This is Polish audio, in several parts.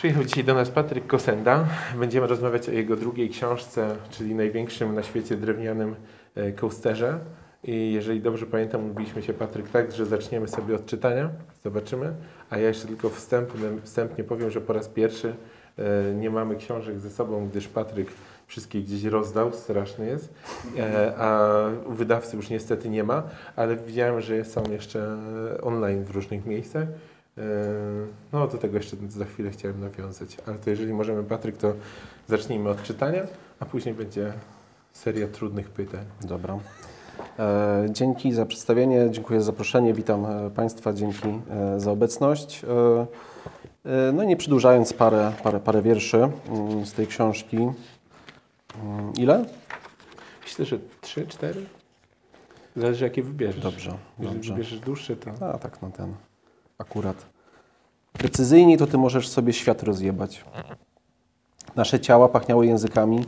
Przyjechał dzisiaj do nas Patryk Kosenda. Będziemy rozmawiać o jego drugiej książce, czyli największym na świecie drewnianym e, coasterze. I jeżeli dobrze pamiętam, mówiliśmy się Patryk tak, że zaczniemy sobie od czytania, zobaczymy. A ja jeszcze tylko wstępnie, powiem, że po raz pierwszy e, nie mamy książek ze sobą, gdyż Patryk wszystkie gdzieś rozdał, straszny jest, e, a wydawcy już niestety nie ma, ale widziałem, że są jeszcze online w różnych miejscach. E, No, do tego jeszcze za chwilę chciałem nawiązać, ale to jeżeli możemy, Patryk, to zacznijmy od czytania, a później będzie seria trudnych pytań. Dobra. E, Dzięki za przedstawienie, dziękuję za zaproszenie, witam e, Państwa, dzięki za obecność. E, No i nie przedłużając, parę, parę, parę wierszy mm, z tej książki. Mm, Ile? Myślę, że trzy, cztery? Zależy jakie wybierzesz. Dobrze, Jeżeli dobrze. wybierzesz dłuższe, to... A tak, na ten akurat. Precyzyjniej to Ty możesz sobie świat rozjebać. Nasze ciała pachniały językami,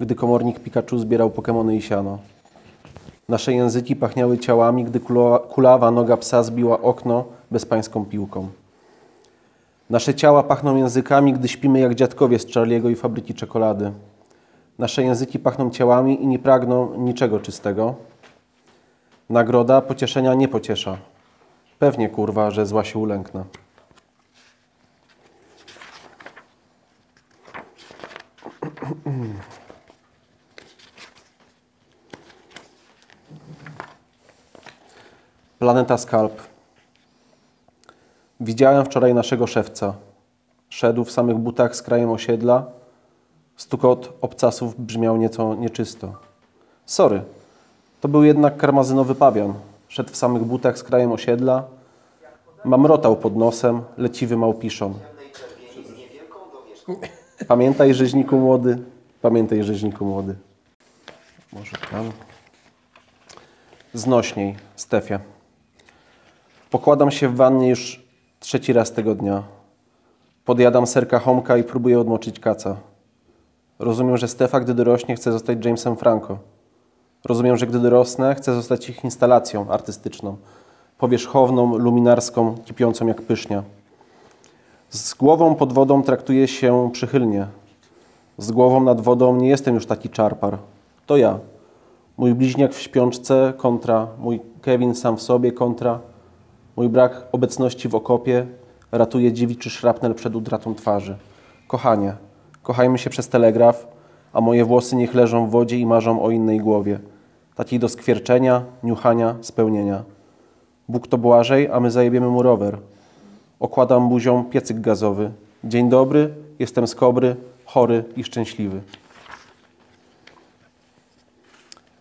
gdy komornik Pikachu zbierał Pokemony i siano. Nasze języki pachniały ciałami, gdy kula- kulawa noga psa zbiła okno bezpańską piłką. Nasze ciała pachną językami, gdy śpimy jak dziadkowie z Charliego i fabryki czekolady. Nasze języki pachną ciałami i nie pragną niczego czystego. Nagroda pocieszenia nie pociesza. Pewnie kurwa, że zła się ulęknę. Planeta Skalp. Widziałem wczoraj naszego szewca. Szedł w samych butach z krajem osiedla. Stukot obcasów brzmiał nieco nieczysto. Sorry, to był jednak karmazynowy pawian. Szedł w samych butach z krajem osiedla. Mamrotał pod nosem, leciwy małpiszon. Pamiętaj, rzeźniku młody, pamiętaj, rzeźniku młody. Może tam. Znośniej, Stefie. Pokładam się w wannie już trzeci raz tego dnia. Podjadam serka homka i próbuję odmoczyć kaca. Rozumiem, że Stefa, gdy dorośnie, chce zostać Jamesem Franco. Rozumiem, że gdy dorosnę, chcę zostać ich instalacją artystyczną, powierzchowną, luminarską, kipiącą jak pysznia. Z głową pod wodą traktuję się przychylnie. Z głową nad wodą nie jestem już taki czarpar. To ja. Mój bliźniak w śpiączce kontra, mój Kevin sam w sobie kontra, mój brak obecności w okopie ratuje dziewiczy szrapnel przed utratą twarzy. Kochanie, kochajmy się przez telegraf, a moje włosy niech leżą w wodzie i marzą o innej głowie. Takiej do skwierczenia, niuchania, spełnienia. Bóg to Błażej, a my zajebiemy mu rower. Okładam buzią piecyk gazowy. Dzień dobry, jestem skobry, chory i szczęśliwy.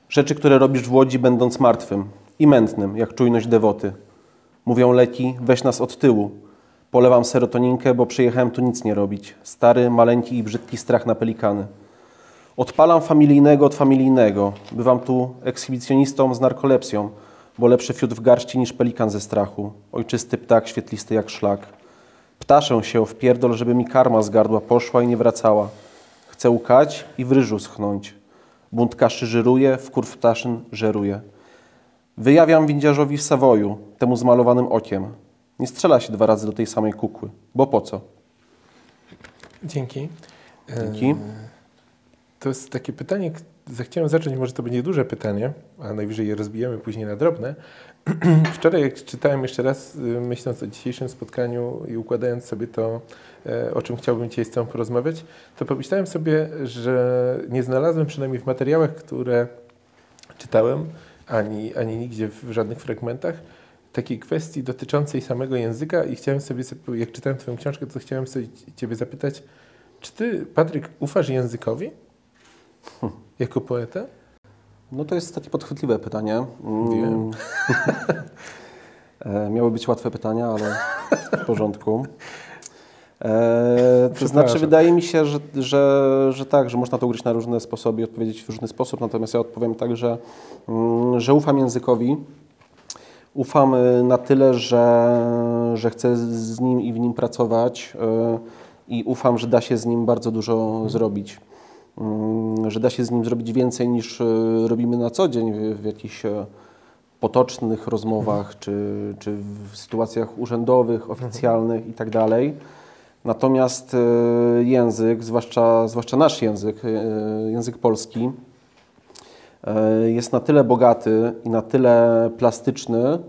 Rzeczy, które robisz w łodzi, będąc martwym i mętnym, jak czujność dewoty. Mówią leki, weź nas od tyłu. Polewam serotoninkę, bo przyjechałem tu nic nie robić. Stary, maleńki i brzydki strach na pelikany. Odpalam familijnego od familijnego. Bywam tu ekshibicjonistą z narkolepsją, bo lepszy fiut w garści niż pelikan ze strachu. Ojczysty ptak, świetlisty jak szlak. Ptaszę się w pierdol, żeby mi karma z gardła poszła i nie wracała. Chcę łkać i w ryżu schnąć. Bunt kaszy żyruje, w kurw ptaszyn żeruje. Wyjawiam windziarzowi w Savoju, temu z malowanym okiem. Nie strzela się dwa razy do tej samej kukły. Bo po co? Dzięki. Dzięki. To jest takie pytanie, zachciałem zacząć, może to będzie duże pytanie, a najwyżej je rozbijemy później na drobne. Wczoraj jak czytałem jeszcze raz, y, myśląc o dzisiejszym spotkaniu i układając sobie to, e, o czym chciałbym dzisiaj z Tobą porozmawiać, to pomyślałem sobie, że nie znalazłem przynajmniej w materiałach, które czytałem, ani, ani nigdzie w żadnych fragmentach, takiej kwestii dotyczącej samego języka i chciałem sobie, jak czytałem Twoją książkę, to chciałem sobie Ciebie zapytać, czy Ty, Patryk, ufasz językowi jako poeta? No to jest takie podchwytliwe pytanie. Mm, Wiem. E, Miały być łatwe pytania, ale w porządku. E, to znaczy, wydaje mi się, że, że, że tak, że można to ugryźć na różne sposoby i odpowiedzieć w różny sposób, natomiast ja odpowiem tak, że, mm, że ufam językowi. Ufam y, na tyle, że, że chcę z nim i w nim pracować y, i ufam, że da się z nim bardzo dużo zrobić. Mm, Że da się z nim zrobić więcej niż y, robimy na co dzień w, jakichś e, potocznych rozmowach czy, czy w sytuacjach urzędowych, oficjalnych i tak. Natomiast e, język, zwłaszcza, zwłaszcza nasz język, e, język polski, e, jest na tyle bogaty i na tyle plastyczny,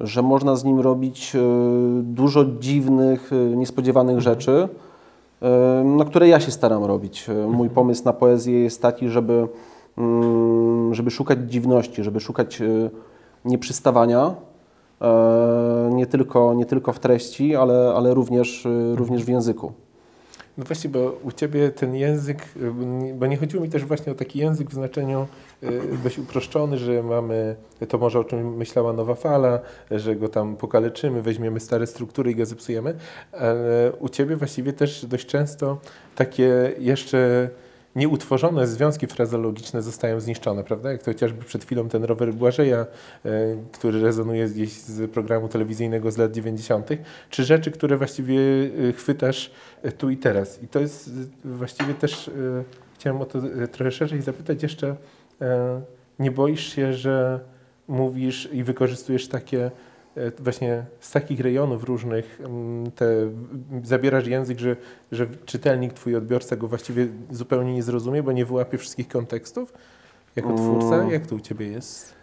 że można z nim robić e, dużo dziwnych, e, niespodziewanych rzeczy, e, no, które ja się staram robić. Mój pomysł na poezję jest taki, żeby, mm, żeby szukać dziwności, żeby szukać e, nieprzystawania, e, nie tylko, nie tylko w treści, ale, ale również, e, również w języku. No właśnie, bo u Ciebie ten język, y, bo nie chodziło mi też właśnie o taki język w znaczeniu y, dość uproszczony, że mamy, to może o czym myślała Nowa Fala, że go tam pokaleczymy, weźmiemy stare struktury i go zepsujemy, ale u Ciebie właściwie też dość często takie jeszcze nieutworzone związki frazologiczne zostają zniszczone, prawda? Jak to chociażby przed chwilą ten rower Błażeja, e, który rezonuje gdzieś z programu telewizyjnego z lat 90., czy rzeczy, które właściwie e, chwytasz e, tu i teraz. I to jest właściwie też, chciałem o to trochę szerzej zapytać jeszcze, nie boisz się, że mówisz i wykorzystujesz takie właśnie z takich rejonów różnych mm, te, zabierasz język, że, że czytelnik, twój odbiorca go właściwie zupełnie nie zrozumie, bo nie wyłapie wszystkich kontekstów jako twórca? Mm. Jak to u ciebie jest?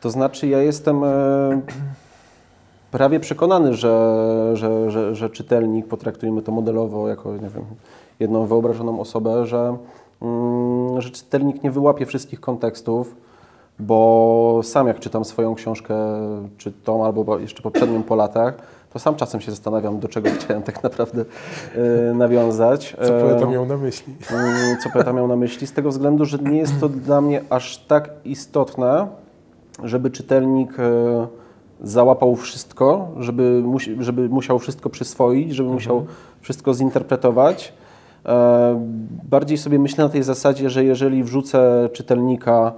To znaczy, ja jestem e, prawie przekonany, że, że, że, że czytelnik, potraktujmy to modelowo jako nie wiem, jedną wyobrażoną osobę, że, mm, że czytelnik nie wyłapie wszystkich kontekstów, bo sam jak czytam swoją książkę, czy tą, albo bo- jeszcze poprzednią po latach, to sam czasem się zastanawiam, do czego chciałem tak naprawdę e, nawiązać. Co poeta miał na myśli? Mm, co poeta miał na myśli, z tego względu, że nie jest to dla mnie aż tak istotne, żeby czytelnik e, załapał wszystko, żeby, musi, żeby musiał wszystko przyswoić, żeby musiał wszystko zinterpretować. E, Bardziej sobie myślę na tej zasadzie, że jeżeli wrzucę czytelnika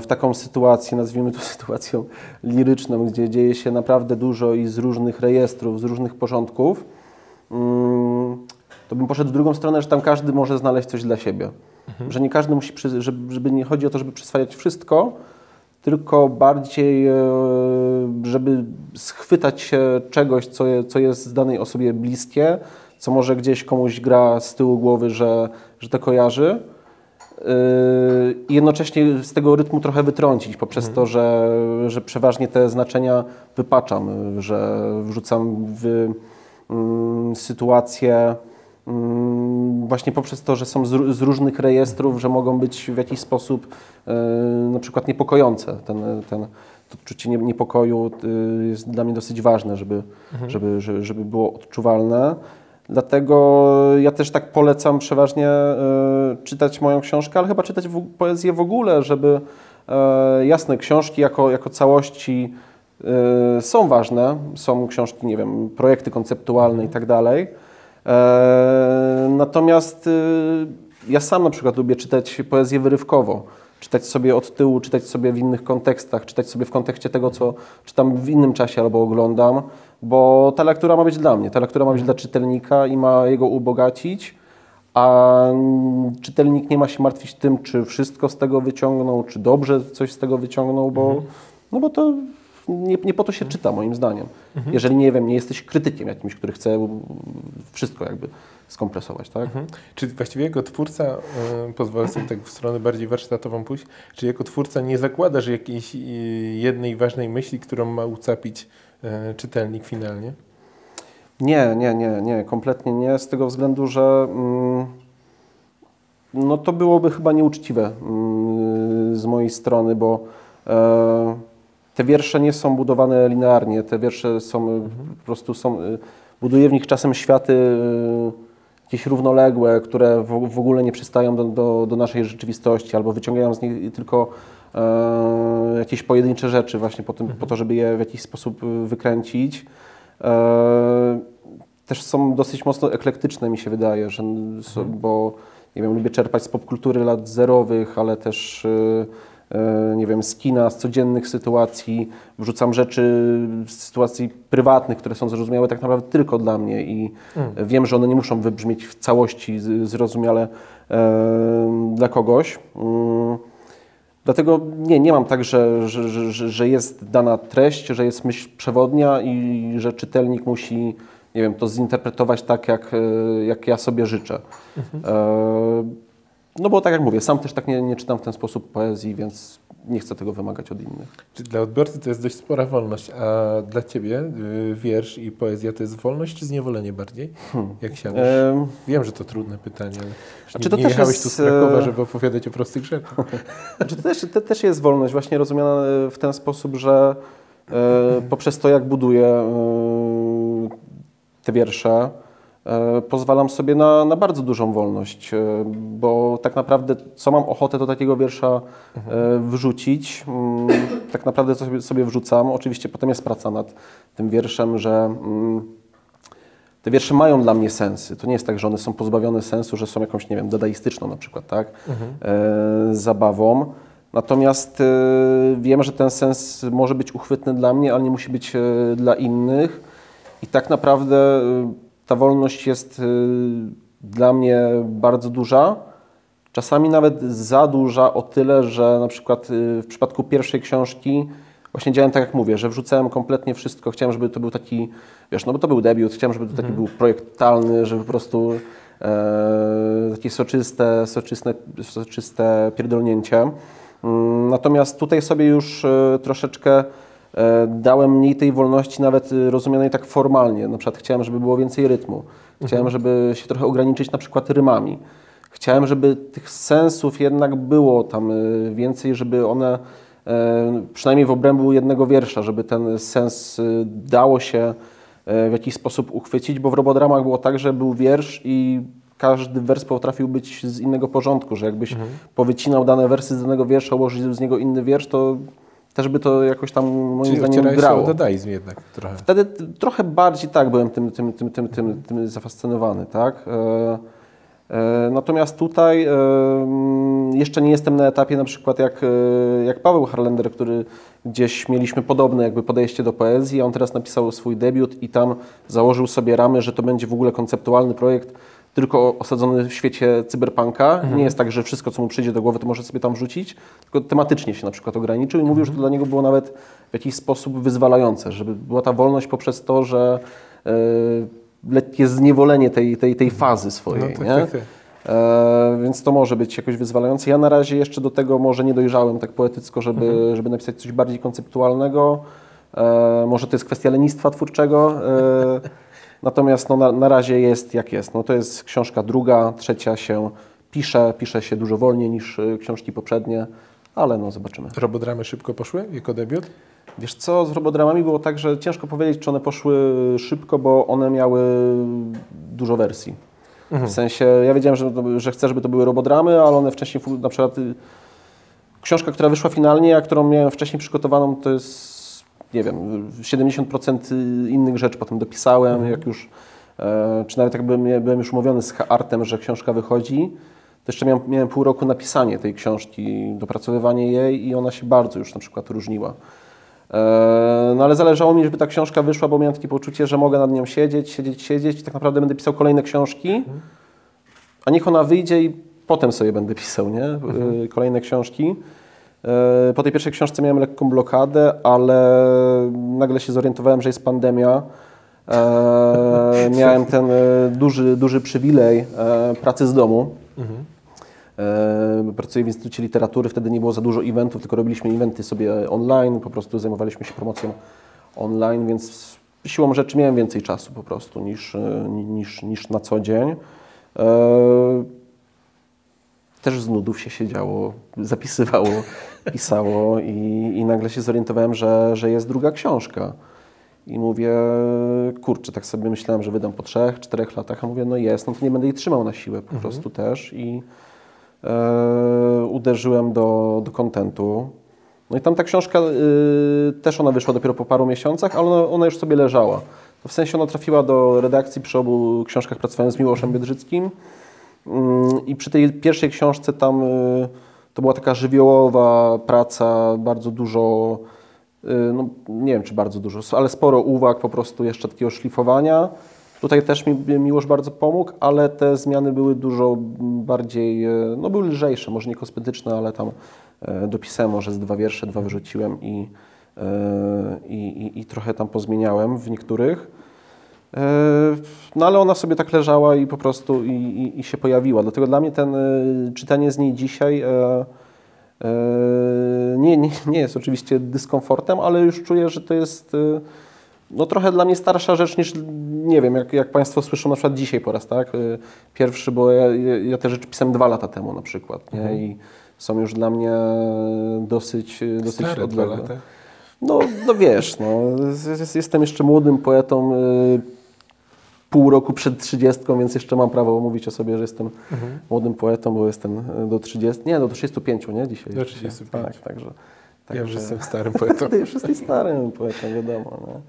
w taką sytuację, nazwijmy to sytuacją liryczną, gdzie dzieje się naprawdę dużo i z różnych rejestrów, z różnych porządków, mm, to bym poszedł w drugą stronę, że tam każdy może znaleźć coś dla siebie. Że nie każdy musi, żeby, nie chodzi o to, żeby przyswajać wszystko, tylko bardziej, e, żeby schwytać się czegoś, co, co jest danej osobie bliskie, co może gdzieś komuś gra z tyłu głowy, że, że to kojarzy. Yy, I jednocześnie z tego rytmu trochę wytrącić, poprzez to, że, że przeważnie te znaczenia wypaczam, że wrzucam w mm, sytuacje mm, właśnie poprzez to, że są z, ró- z różnych rejestrów, że mogą być w jakiś sposób yy, na przykład niepokojące. Ten, ten, to odczucie nie- niepokoju yy, jest dla mnie dosyć ważne, żeby, żeby, żeby było odczuwalne. Dlatego ja też tak polecam przeważnie e, czytać moją książkę, ale chyba czytać poezję w ogóle, żeby e, jasne, książki jako, jako całości e, są ważne, są książki, nie wiem, projekty konceptualne i tak dalej. Natomiast ja sam na przykład lubię czytać poezję wyrywkowo. Czytać sobie od tyłu, czytać sobie w innych kontekstach, czytać sobie w kontekście tego, co czytam w innym czasie albo oglądam, bo ta lektura ma być dla mnie, ta lektura ma być dla czytelnika i ma jego ubogacić, a czytelnik nie ma się martwić tym, czy wszystko z tego wyciągnął, czy dobrze coś z tego wyciągnął, bo, no bo to nie, nie po to się czyta, moim zdaniem. Jeżeli, nie wiem, nie jesteś krytykiem jakimś, który chce wszystko jakby skompresować, tak? Mhm. Czy właściwie jako twórca, y, pozwolę sobie tak w stronę bardziej warsztatową pójść, czy jako twórca nie zakładasz jakiejś y, jednej ważnej myśli, którą ma ucapić czytelnik finalnie? Nie, nie, nie, nie, kompletnie nie, z tego względu, że mm, no to byłoby chyba nieuczciwe mm, z mojej strony, bo e, te wiersze nie są budowane linearnie, te wiersze są e, po prostu są, e, buduję w nich czasem światy e, jakieś równoległe, które w, ogóle nie przystają do, do, do naszej rzeczywistości, albo wyciągają z nich tylko e, jakieś pojedyncze rzeczy właśnie po, tym, po to, żeby je w jakiś sposób e, wykręcić. E, też są dosyć mocno eklektyczne, mi się wydaje, że, so- bo nie wiem, lubię czerpać z popkultury lat zerowych, ale też e, e, nie wiem, z kina, z codziennych sytuacji. Wrzucam rzeczy z sytuacji prywatnych, które są zrozumiałe tak naprawdę tylko dla mnie i wiem, że one nie muszą wybrzmieć w całości zrozumiale e, dla kogoś. Mm. Dlatego nie, nie mam tak, że, że, że, że jest dana treść, że jest myśl przewodnia i że czytelnik musi nie wiem, to zinterpretować tak, jak, e, jak ja sobie życzę. Mhm. E, no bo tak jak mówię, sam też tak nie, nie czytam w ten sposób poezji, więc nie chcę tego wymagać od innych. Czy dla odbiorcy to jest dość spora wolność, a dla Ciebie y, wiersz i poezja to jest wolność czy zniewolenie bardziej? Jak siadasz? Em, Wiem, że to trudne pytanie, ale A czy to nie też jechałeś jest, tu z Krakowa, e, żeby opowiadać o prostych rzeczach. Znaczy to, też, to też jest wolność, właśnie rozumiana e, w ten sposób, że e, poprzez to, jak buduję e, te wiersze, pozwalam sobie na, na bardzo dużą wolność, e, bo tak naprawdę co mam ochotę do takiego wiersza e, wrzucić, mm, tak naprawdę co sobie, wrzucam. Oczywiście potem jest praca nad tym wierszem, że mm, te wiersze mają dla mnie sensy. To nie jest tak, że one są pozbawione sensu, że są jakąś, nie wiem, dadaistyczną na przykład, tak? E, zabawą. Natomiast e, wiem, że ten sens może być uchwytny dla mnie, ale nie musi być e, dla innych. I tak naprawdę e, ta wolność jest e, dla mnie bardzo duża. Czasami nawet za duża o tyle, że na przykład e, w przypadku pierwszej książki właśnie działałem tak jak mówię, że wrzucałem kompletnie wszystko. Chciałem, żeby to był taki, wiesz, no bo to był debiut, chciałem, żeby to taki był projekt totalny, żeby po prostu e, takie soczyste, soczyste, soczyste pierdolnięcie. Mm, Natomiast tutaj sobie już e, troszeczkę dałem mniej tej wolności, nawet e, rozumianej tak formalnie. Na przykład chciałem, żeby było więcej rytmu. Chciałem, żeby się trochę ograniczyć na przykład rymami. Chciałem, żeby tych sensów jednak było tam e, więcej, żeby one e, przynajmniej w obrębu jednego wiersza, żeby ten sens e, dało się e, w jakiś sposób uchwycić, bo w robodramach było tak, że był wiersz i każdy wers potrafił być z innego porządku, że jakbyś powycinał dane wersy z danego wiersza, ułożył z niego inny wiersz, to też by to jakoś tam moim Czyli zdaniem grało. dadaizm jednak trochę. Wtedy trochę bardziej tak byłem tym, tym, tym, tym, tym, tym zafascynowany, tak? E, e, natomiast tutaj e, mm, jeszcze nie jestem na etapie na przykład jak, jak Paweł Harlender, który gdzieś mieliśmy podobne jakby podejście do poezji, a on teraz napisał swój debiut i tam założył sobie ramy, że to będzie w ogóle konceptualny projekt, tylko osadzony w świecie cyberpunka. Nie jest tak, że wszystko, co mu przyjdzie do głowy, to może sobie tam wrzucić, tylko tematycznie się na przykład ograniczył i mówił, że to dla niego było nawet w jakiś sposób wyzwalające, żeby była ta wolność poprzez to, że e, lekkie zniewolenie tej, tej, tej fazy swojej. No tak, nie? tak, tak. E, więc to może być jakoś wyzwalające. Ja na razie jeszcze do tego może nie dojrzałem tak poetycko, żeby, Mhm. żeby napisać coś bardziej konceptualnego. E, może to jest kwestia lenistwa twórczego. E, natomiast no, na, na razie jest jak jest. No, to jest książka druga, trzecia się pisze. Pisze się dużo wolniej niż e, książki poprzednie, ale no zobaczymy. Robodramy szybko poszły jako debiut? Wiesz co, z robodramami było tak, że ciężko powiedzieć, czy one poszły szybko, bo one miały dużo wersji. W sensie, ja wiedziałem, że, że chcę, żeby to były robodramy, ale one wcześniej, na przykład y, książka, która wyszła finalnie, a którą miałem wcześniej przygotowaną, to jest, nie wiem, 70% innych rzeczy potem dopisałem, jak już, e, czy nawet jakby mia- byłem już umówiony z Artem, że książka wychodzi, to jeszcze miałem, miałem pół roku napisanie tej książki, dopracowywanie jej i ona się bardzo już na przykład różniła. E, No ale zależało mi, żeby ta książka wyszła, bo miałem takie poczucie, że mogę nad nią siedzieć, siedzieć, siedzieć i tak naprawdę będę pisał kolejne książki, a niech ona wyjdzie i potem sobie będę pisał, nie? E, Kolejne książki. E, Po tej pierwszej książce miałem lekką blokadę, ale nagle się zorientowałem, że jest pandemia. E, miałem ten e, duży, duży przywilej pracy z domu. E, Pracuję w Instytucie Literatury, wtedy nie było za dużo eventów, tylko robiliśmy eventy sobie online, po prostu zajmowaliśmy się promocją online, więc siłą rzeczy miałem więcej czasu po prostu niż, niż, niż na co dzień. E, Też z nudów się siedziało, zapisywało, pisało i, i nagle się zorientowałem, że, że jest druga książka. I mówię, kurczę, tak sobie myślałem, że wydam po trzech, czterech latach, a mówię, no jest, no to nie będę jej trzymał na siłę po prostu też i e, uderzyłem do, do kontentu. No i tam ta książka, y, też ona wyszła dopiero po paru miesiącach, ale ona, ona już sobie leżała. W sensie ona trafiła do redakcji, przy obu książkach pracowałem z Miłoszem Biedrzyckim Mm, i przy tej pierwszej książce tam y, to była taka żywiołowa praca, bardzo dużo, y, no nie wiem czy bardzo dużo, ale sporo uwag po prostu jeszcze takiego szlifowania. Tutaj też mi Miłosz bardzo pomógł, ale te zmiany były dużo bardziej, y, no były lżejsze, może nie kosmetyczne, ale tam y, dopisałem może z dwa wiersze, dwa wyrzuciłem i, i, i, i trochę tam pozmieniałem w niektórych. No ale ona sobie tak leżała i po prostu i, i, i się pojawiła. Dlatego dla mnie ten czytanie z niej dzisiaj nie, nie, nie jest oczywiście dyskomfortem, ale już czuję, że to jest no trochę dla mnie starsza rzecz niż, nie wiem, jak, jak Państwo słyszą na przykład dzisiaj po raz, tak? Pierwszy, bo ja, ja te rzeczy pisałem dwa lata temu na przykład, nie? Mhm. I są już dla mnie dosyć, dosyć Stare odległe. No, no wiesz, no, jestem jeszcze młodym poetą, pół roku przed trzydziestką, więc jeszcze mam prawo mówić o sobie, że jestem mhm. młodym poetą, bo jestem y, do 30, nie, do 35, nie, dzisiaj. Do 35. Tak, także. Ja już jestem starym poetą. Ty już jesteś starym poetą, wiadomo. No.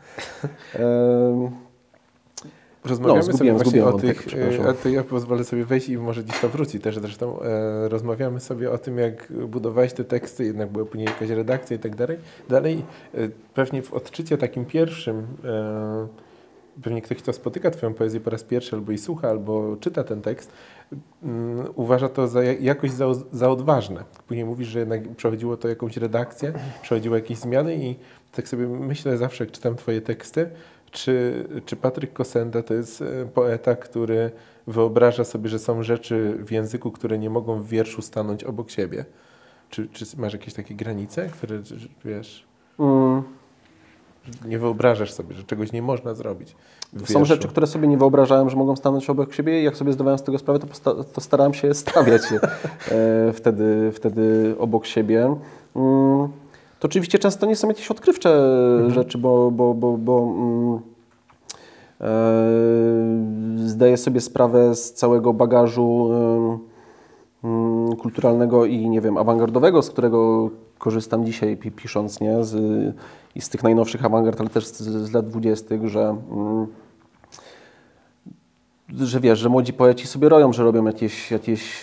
Rozmawiamy no, sobie właśnie o tych, a to ja pozwolę sobie wejść i może dziś to wróci też zresztą. E, rozmawiamy sobie o tym, jak budowałeś te teksty, jednak była później jakaś redakcja i tak dalej. Dalej, e, pewnie w odczycie takim pierwszym, e, pewnie ktoś, kto spotyka Twoją poezję po raz pierwszy, albo i słucha, albo czyta ten tekst, um, uważa to za jakoś za, za odważne. Później mówisz, że jednak przechodziło to jakąś redakcję, przechodziło jakieś zmiany i tak sobie myślę zawsze, jak czytam Twoje teksty, czy, czy Patryk Kosenda to jest e, poeta, który wyobraża sobie, że są rzeczy w języku, które nie mogą w wierszu stanąć obok siebie? Czy, czy masz jakieś takie granice, które wiesz? Mm. Nie wyobrażasz sobie, że czegoś nie można zrobić. Są rzeczy, które sobie nie wyobrażałem, że mogą stanąć obok siebie i jak sobie zdawałem z tego sprawę, to, to starałem się stawiać je e, wtedy, wtedy obok siebie. Mm. To oczywiście często nie są jakieś odkrywcze mhm. rzeczy, bo, bo, bo, bo mm, e, zdaję sobie sprawę z całego bagażu kulturalnego i nie wiem, awangardowego, z którego korzystam dzisiaj pisząc, nie? Z, i z tych najnowszych awangard, ale też z, z lat dwudziestych, że mm, że wiesz, że młodzi poeci sobie roją, że robią jakieś, jakieś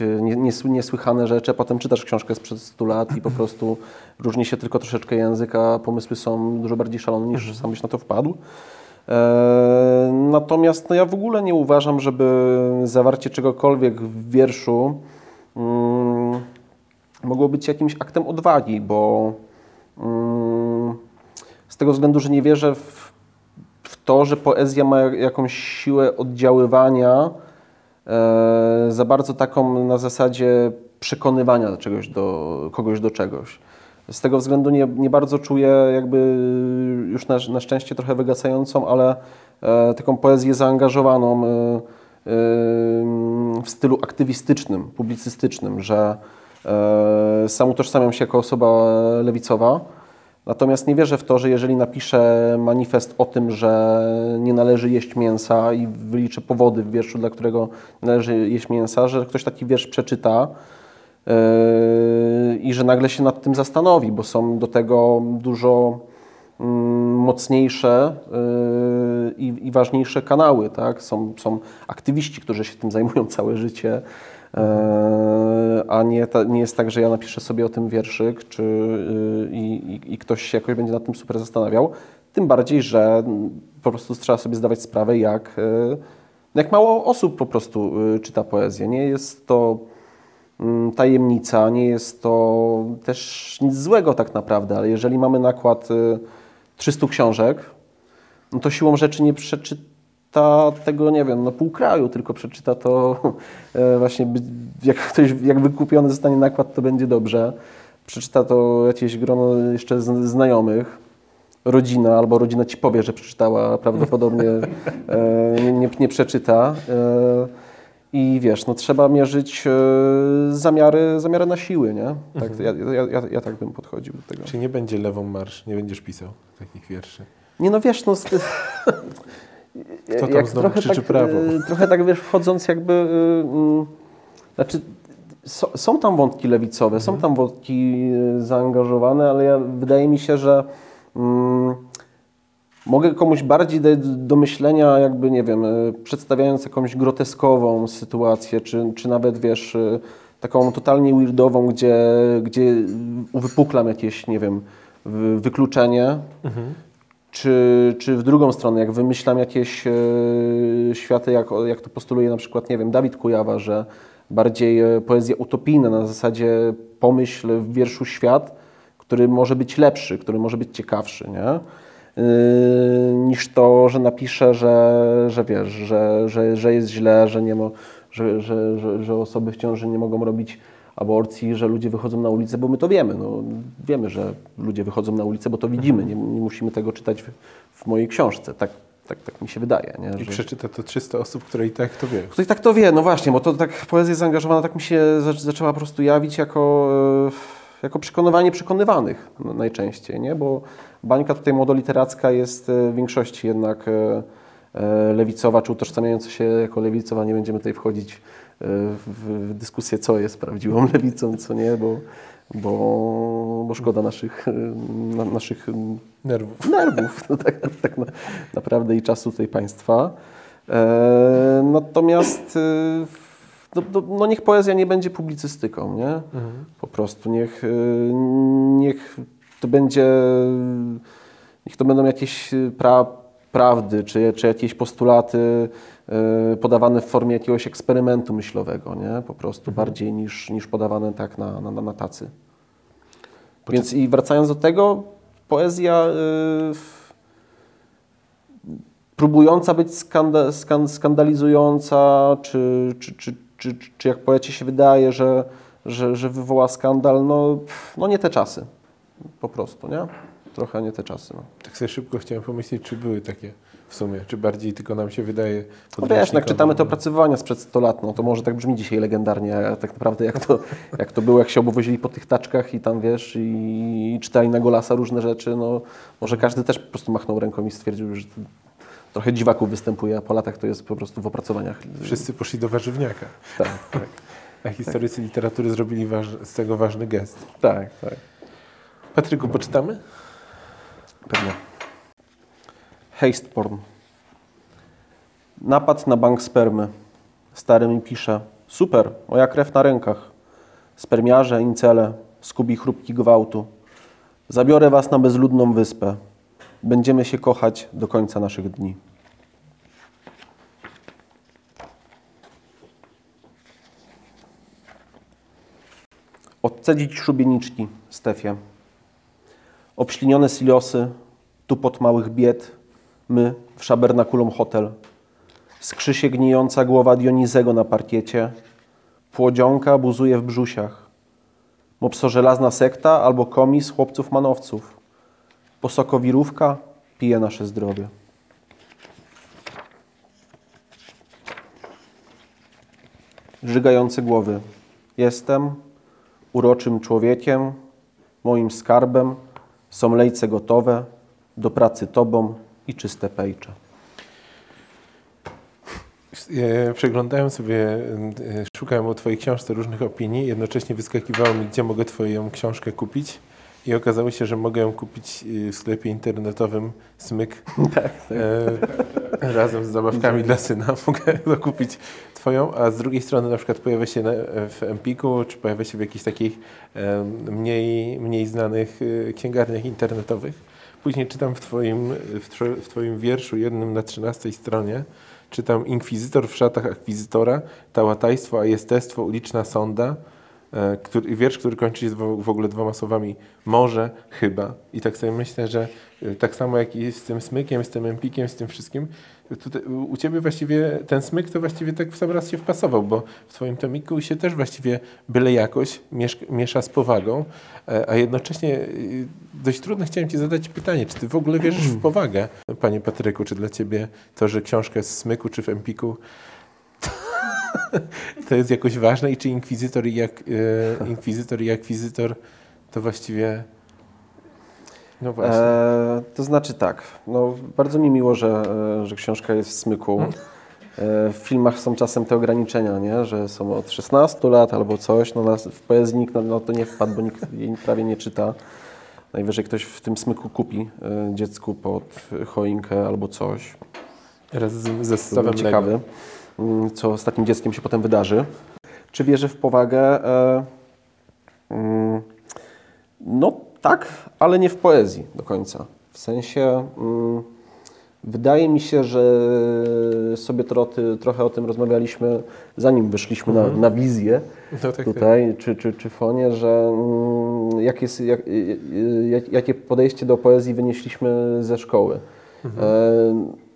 niesłychane rzeczy, a potem czytasz książkę sprzed 100 lat i po prostu różni się tylko troszeczkę język, a pomysły są dużo bardziej szalone niż sam byś na to wpadł. E, natomiast no, ja w ogóle nie uważam, żeby zawarcie czegokolwiek w wierszu mm, mogło być jakimś aktem odwagi, bo mm, z tego względu, że nie wierzę w to, że poezja ma jakąś siłę oddziaływania, e, za bardzo taką na zasadzie przekonywania czegoś do, kogoś do czegoś. Z tego względu nie, nie bardzo czuję jakby już na, na szczęście trochę wygasającą, ale e, taką poezję zaangażowaną e, w stylu aktywistycznym, publicystycznym, że e, sam utożsamiam się jako osoba lewicowa, Natomiast nie wierzę w to, że jeżeli napiszę manifest o tym, że nie należy jeść mięsa i wyliczę powody w wierszu, dla którego należy jeść mięsa, że ktoś taki wiersz przeczyta yy, i że nagle się nad tym zastanowi, bo są do tego dużo mocniejsze yy, i, i, ważniejsze kanały. Tak? Są, są aktywiści, którzy się tym zajmują całe życie E, a nie, ta, nie jest tak, że ja napiszę sobie o tym wierszyk czy, y, i, i, ktoś się jakoś będzie nad tym super zastanawiał. Tym bardziej, że po prostu trzeba sobie zdawać sprawę, jak, y, jak mało osób po prostu y, czyta poezję. Nie jest to mm, tajemnica, nie jest to też nic złego tak naprawdę, ale jeżeli mamy nakład 300 książek, no to siłą rzeczy nie przeczyta tego, nie wiem, no pół kraju, tylko przeczyta to e, właśnie, jak ktoś, jak wykupiony zostanie nakład, to będzie dobrze. Przeczyta to jakieś grono jeszcze znajomych, rodzina, albo rodzina ci powie, że przeczytała, prawdopodobnie e, nie, nie, nie przeczyta. E, I wiesz, no trzeba mierzyć zamiary, zamiary na siły, nie? Tak, mhm. ja, ja, ja, ja, tak bym podchodził do tego. Czy nie będzie lewą marsz, nie będziesz pisał takich wierszy? Nie no wiesz, no Kto tam znowu krzyczy tak, prawo? E, trochę tak, wiesz, wchodząc jakby... Yy, znaczy, so, są tam wątki lewicowe, mhm. są tam wątki e, zaangażowane, ale wydaje mi się, że mm, mogę komuś bardziej dać do myślenia, jakby, nie wiem, przedstawiając jakąś groteskową sytuację, czy, czy nawet, wiesz, taką totalnie weirdową, gdzie, gdzie uwypuklam jakieś, nie wiem, wykluczenie, mhm czy, czy w drugą stronę, jak wymyślam jakieś e, światy, jak, jak to postuluje na przykład, nie wiem, Dawid Kujawa, że bardziej e, poezja utopijna na zasadzie pomyśl w wierszu świat, który może być lepszy, który może być ciekawszy, nie? Yy, niż to, że napiszę, że, że wiesz, że, że, że jest źle, że, nie mo, że, że, że, że osoby w ciąży nie mogą robić aborcji, że ludzie wychodzą na ulicę, bo my to wiemy. No, wiemy, że ludzie wychodzą na ulicę, bo to widzimy. Nie, nie musimy tego czytać w, w mojej książce. Tak, tak, tak mi się wydaje. Nie? I Że- przeczyta to 300 osób, które i tak to wie. Ktoś tak to wie, no właśnie, bo to tak poezja zaangażowana tak mi się zac- zaczęła po prostu jawić jako, e, jako przekonywanie przekonywanych najczęściej, nie? Bo bańka tutaj młodoliteracka jest e, w większości jednak e, e, lewicowa, czy utożsamiająca się jako lewicowa. Nie będziemy tutaj wchodzić w, dyskusję, co jest prawdziwą lewicą, co nie, bo, bo, bo szkoda naszych, na, naszych Nerwów. nerwów, no tak, tak na, naprawdę i czasu tutaj państwa. Natomiast no, no, niech poezja nie będzie publicystyką, nie? Po prostu niech, e, niech to będzie, niech to będą jakieś e, pra, prawdy, czy, czy jakieś postulaty e, podawane w formie jakiegoś eksperymentu myślowego, nie? Po prostu bardziej niż, niż podawane tak na, na, na tacy. Więc i wracając do tego, poezja y, próbująca być skanda, skan, skandalizująca, czy, czy, czy, czy, czy jak poecie się wydaje, że, że, że wywoła skandal, no, no nie te czasy. Po prostu, nie? Trochę nie te czasy. No. Tak sobie szybko chciałem pomyśleć, czy były takie w sumie, czy bardziej tylko nam się wydaje No wiesz, jak czytamy te opracowania sprzed 100 lat, no to może tak brzmi dzisiaj legendarnie, a tak naprawdę jak to, jak to było, jak się obwozili po tych taczkach i tam, wiesz, i, i czytali na golasa różne rzeczy, no może każdy też po prostu machnął ręką i stwierdził, że trochę dziwaków występuje, a po latach to jest po prostu w opracowaniach. Wszyscy poszli do warzywniaka, Tak, tak, a historycy literatury zrobili waż, z tego ważny gest. tak, tak. Patryku, poczytamy? Pewnie. Haste porn. Napad na bank spermy. Stary mi pisze. Super, moja krew na rękach. Spermiarze, incele, skubi chrupki gwałtu. Zabiorę was na bezludną wyspę. Będziemy się kochać do końca naszych dni. Odcedzić szubieniczki, Stefie. Obślinione silosy, tupot małych bied, my w szabernakulum hotel. Skrzy się gnijąca głowa Dionizego na parkiecie, płodzionka buzuje w brzusiach. Mopso-żelazna sekta albo komis chłopców manowców. Posokowirówka pije nasze zdrowie. Żygające głowy. Jestem uroczym człowiekiem, moim skarbem, są lejce gotowe, do pracy tobą i czyste pejcze. E, Przeglądałem sobie, e, szukałem o Twojej książce różnych opinii, jednocześnie wyskakiwało mi, gdzie mogę Twoją książkę kupić i okazało się, że mogę ją kupić e, w sklepie internetowym Smyk Tak, e, razem z zabawkami dla syna. Mogę dokupić Twoją, a z drugiej strony na przykład pojawia się w Empiku, czy pojawia się w jakichś takich mniej, mniej znanych e, księgarniach internetowych. Później czytam w Twoim, w, twoim wierszu, jednym na 13 stronie, czytam Inkwizytor w szatach akwizytora, tałatajstwo, a jestestwo, uliczna sonda, który, wiersz, który kończy się w, ogóle dwoma słowami może, chyba. I tak sobie myślę, że e, tak samo jak i z tym smykiem, z tym empikiem, z tym wszystkim, tutaj, u Ciebie właściwie ten smyk to właściwie tak w sam raz się wpasował, bo w Twoim tomiku się też właściwie byle jakoś miesz, miesza z powagą, e, a jednocześnie e, dość trudno chciałem Ci zadać pytanie, czy Ty w ogóle wierzysz w powagę, Panie Patryku, czy dla Ciebie to, że książka jest w smyku czy w empiku to jest jakoś ważne i czy inkwizytor i, jak, e, inkwizytor i akwizytor to właściwie no właśnie. E, to znaczy tak, no, bardzo mi miło, że, e, że książka jest w smyku. E, w filmach są czasem te ograniczenia, nie? że są od 16 lat albo coś. No, w poezji nikt na, na to nie wpadł, bo nikt jej prawie nie czyta. Najwyżej ktoś w tym smyku kupi e, dziecku pod choinkę albo coś. Raz z, ze Byłem stawem ciekawy, co z takim dzieckiem się potem wydarzy. Czy wierzę w powagę? E, mm, no tak, ale nie w poezji do końca. W sensie mm, Wydaje mi się, że sobie troty, trochę o tym rozmawialiśmy, zanim wyszliśmy na, na wizję No tak, tak. tutaj, czy, czy, czy fonie, że mm, jak jest, jak, jak, jakie podejście do poezji wynieśliśmy ze szkoły. E,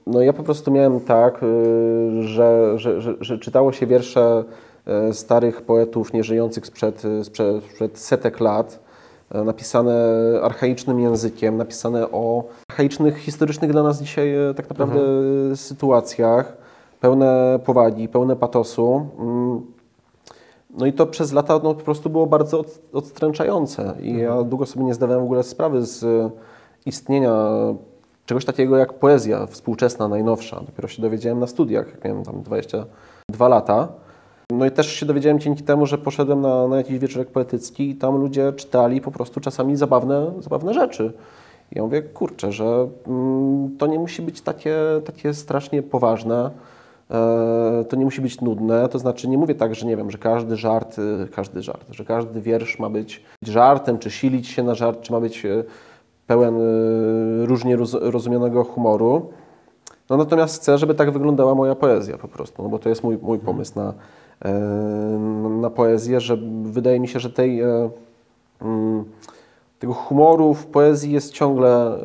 No ja po prostu miałem tak, y, że, że, że, że czytało się wiersze e, starych poetów nieżyjących sprzed, sprzed, sprzed setek lat, napisane archaicznym językiem, napisane o archaicznych, historycznych dla nas dzisiaj tak naprawdę sytuacjach, pełne powagi, pełne patosu. Mm. No i to przez lata no, po prostu było bardzo od, odstręczające i ja długo sobie nie zdawałem w ogóle sprawy z istnienia czegoś takiego jak poezja współczesna, najnowsza. Dopiero się dowiedziałem na studiach, jak miałem tam 22 lata. No i też się dowiedziałem dzięki temu, że poszedłem na, na jakiś wieczorek poetycki i tam ludzie czytali po prostu czasami zabawne, zabawne rzeczy. I ja mówię, kurczę, że mm, to nie musi być takie, takie strasznie poważne, e, to nie musi być nudne, to znaczy nie mówię tak, że nie wiem, że każdy żart, e, każdy żart, że każdy wiersz ma być żartem, czy silić się na żart, czy ma być e, pełen e, różnie roz, rozumianego humoru. No natomiast chcę, żeby tak wyglądała moja poezja po prostu, no bo to jest mój, mój pomysł na, e, na poezję, że wydaje mi się, że tej, e, mm, tego humoru w poezji jest ciągle,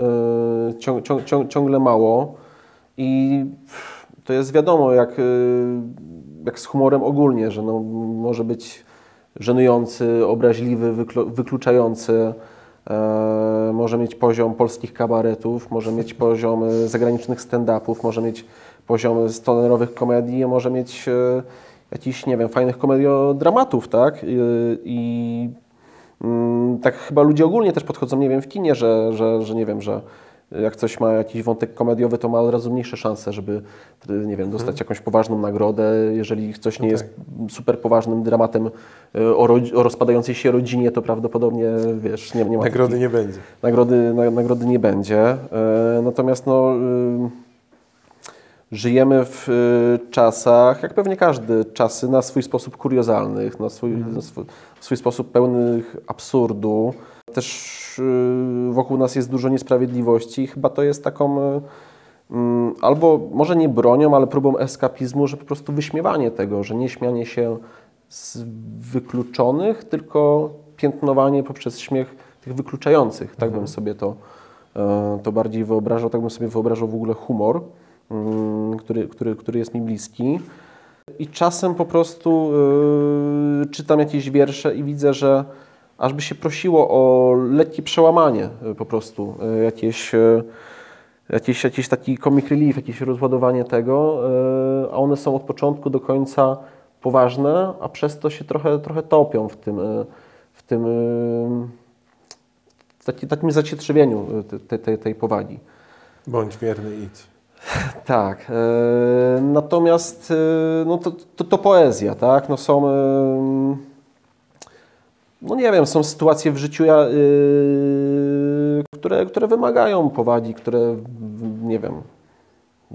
e, ciąg, ciąg, ciąg, ciągle mało. I to jest wiadomo, jak, jak z humorem ogólnie, że no, może być żenujący, obraźliwy, wyklu, wykluczający, może mieć poziom polskich kabaretów, może mieć poziom e, zagranicznych stand-upów, może mieć poziom stonerowych komedii, może mieć e, jakichś, nie wiem, fajnych komediodramatów, tak? I, i mm, tak chyba ludzie ogólnie też podchodzą, nie wiem, w kinie, że, że, że nie wiem, że jak coś ma jakiś wątek komediowy, to ma od razu mniejsze szanse, żeby, nie wiem, dostać jakąś poważną nagrodę. Jeżeli coś nie No jest super poważnym dramatem y, o, o rozpadającej się rodzinie, to prawdopodobnie, wiesz, nie, nie ma Nagrody takich- nie będzie. nagrody, na, nagrody nie będzie. E, Natomiast no, y, żyjemy w y, czasach, jak pewnie każdy, czasy na swój sposób kuriozalnych, na swój, na swój, swój sposób pełnych absurdu. Też y, wokół nas jest dużo niesprawiedliwości i chyba to jest taką y, mm, albo może nie bronią, ale próbą eskapizmu, że po prostu wyśmiewanie tego, że nie śmianie się z wykluczonych, tylko piętnowanie poprzez śmiech tych wykluczających. Tak bym sobie to, e, to bardziej wyobrażał, tak bym sobie wyobrażał w ogóle humor, mm, który, który, który jest mi bliski. I czasem po prostu y, czytam jakieś wiersze i widzę, że aż by się prosiło o lekkie przełamanie y, po prostu, y, jakieś, y, jakieś, jakiś taki comic relief, jakieś rozładowanie tego, a one są od początku do końca poważne, a przez to się trochę, trochę topią w tym, w tym w taki, takim zacietrzewieniu y, te- tej, tej powagi. Bądź wierny, idź. Tak. e, natomiast e, no to, to, to poezja, tak? No są. No nie wiem, są sytuacje w życiu, ja, e, które, które wymagają powagi, które nie wiem,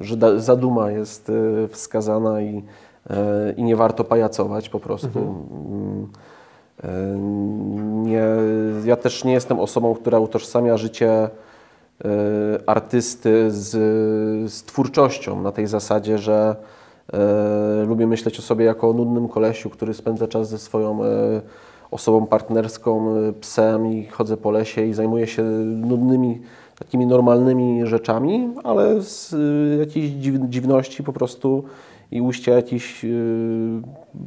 że da, zaduma jest e, wskazana i, e, i nie warto pajacować po prostu. Mm, e, Nie, ja też nie jestem osobą, która utożsamia życie e, artysty z, z twórczością na tej zasadzie, że e, lubię myśleć o sobie jako o nudnym kolesiu, który spędza czas ze swoją osobą partnerską, e, psem i chodzę po lesie i zajmuję się nudnymi, takimi normalnymi rzeczami, ale z e, jakiejś dziw, dziwności po prostu i ujścia jakichś e,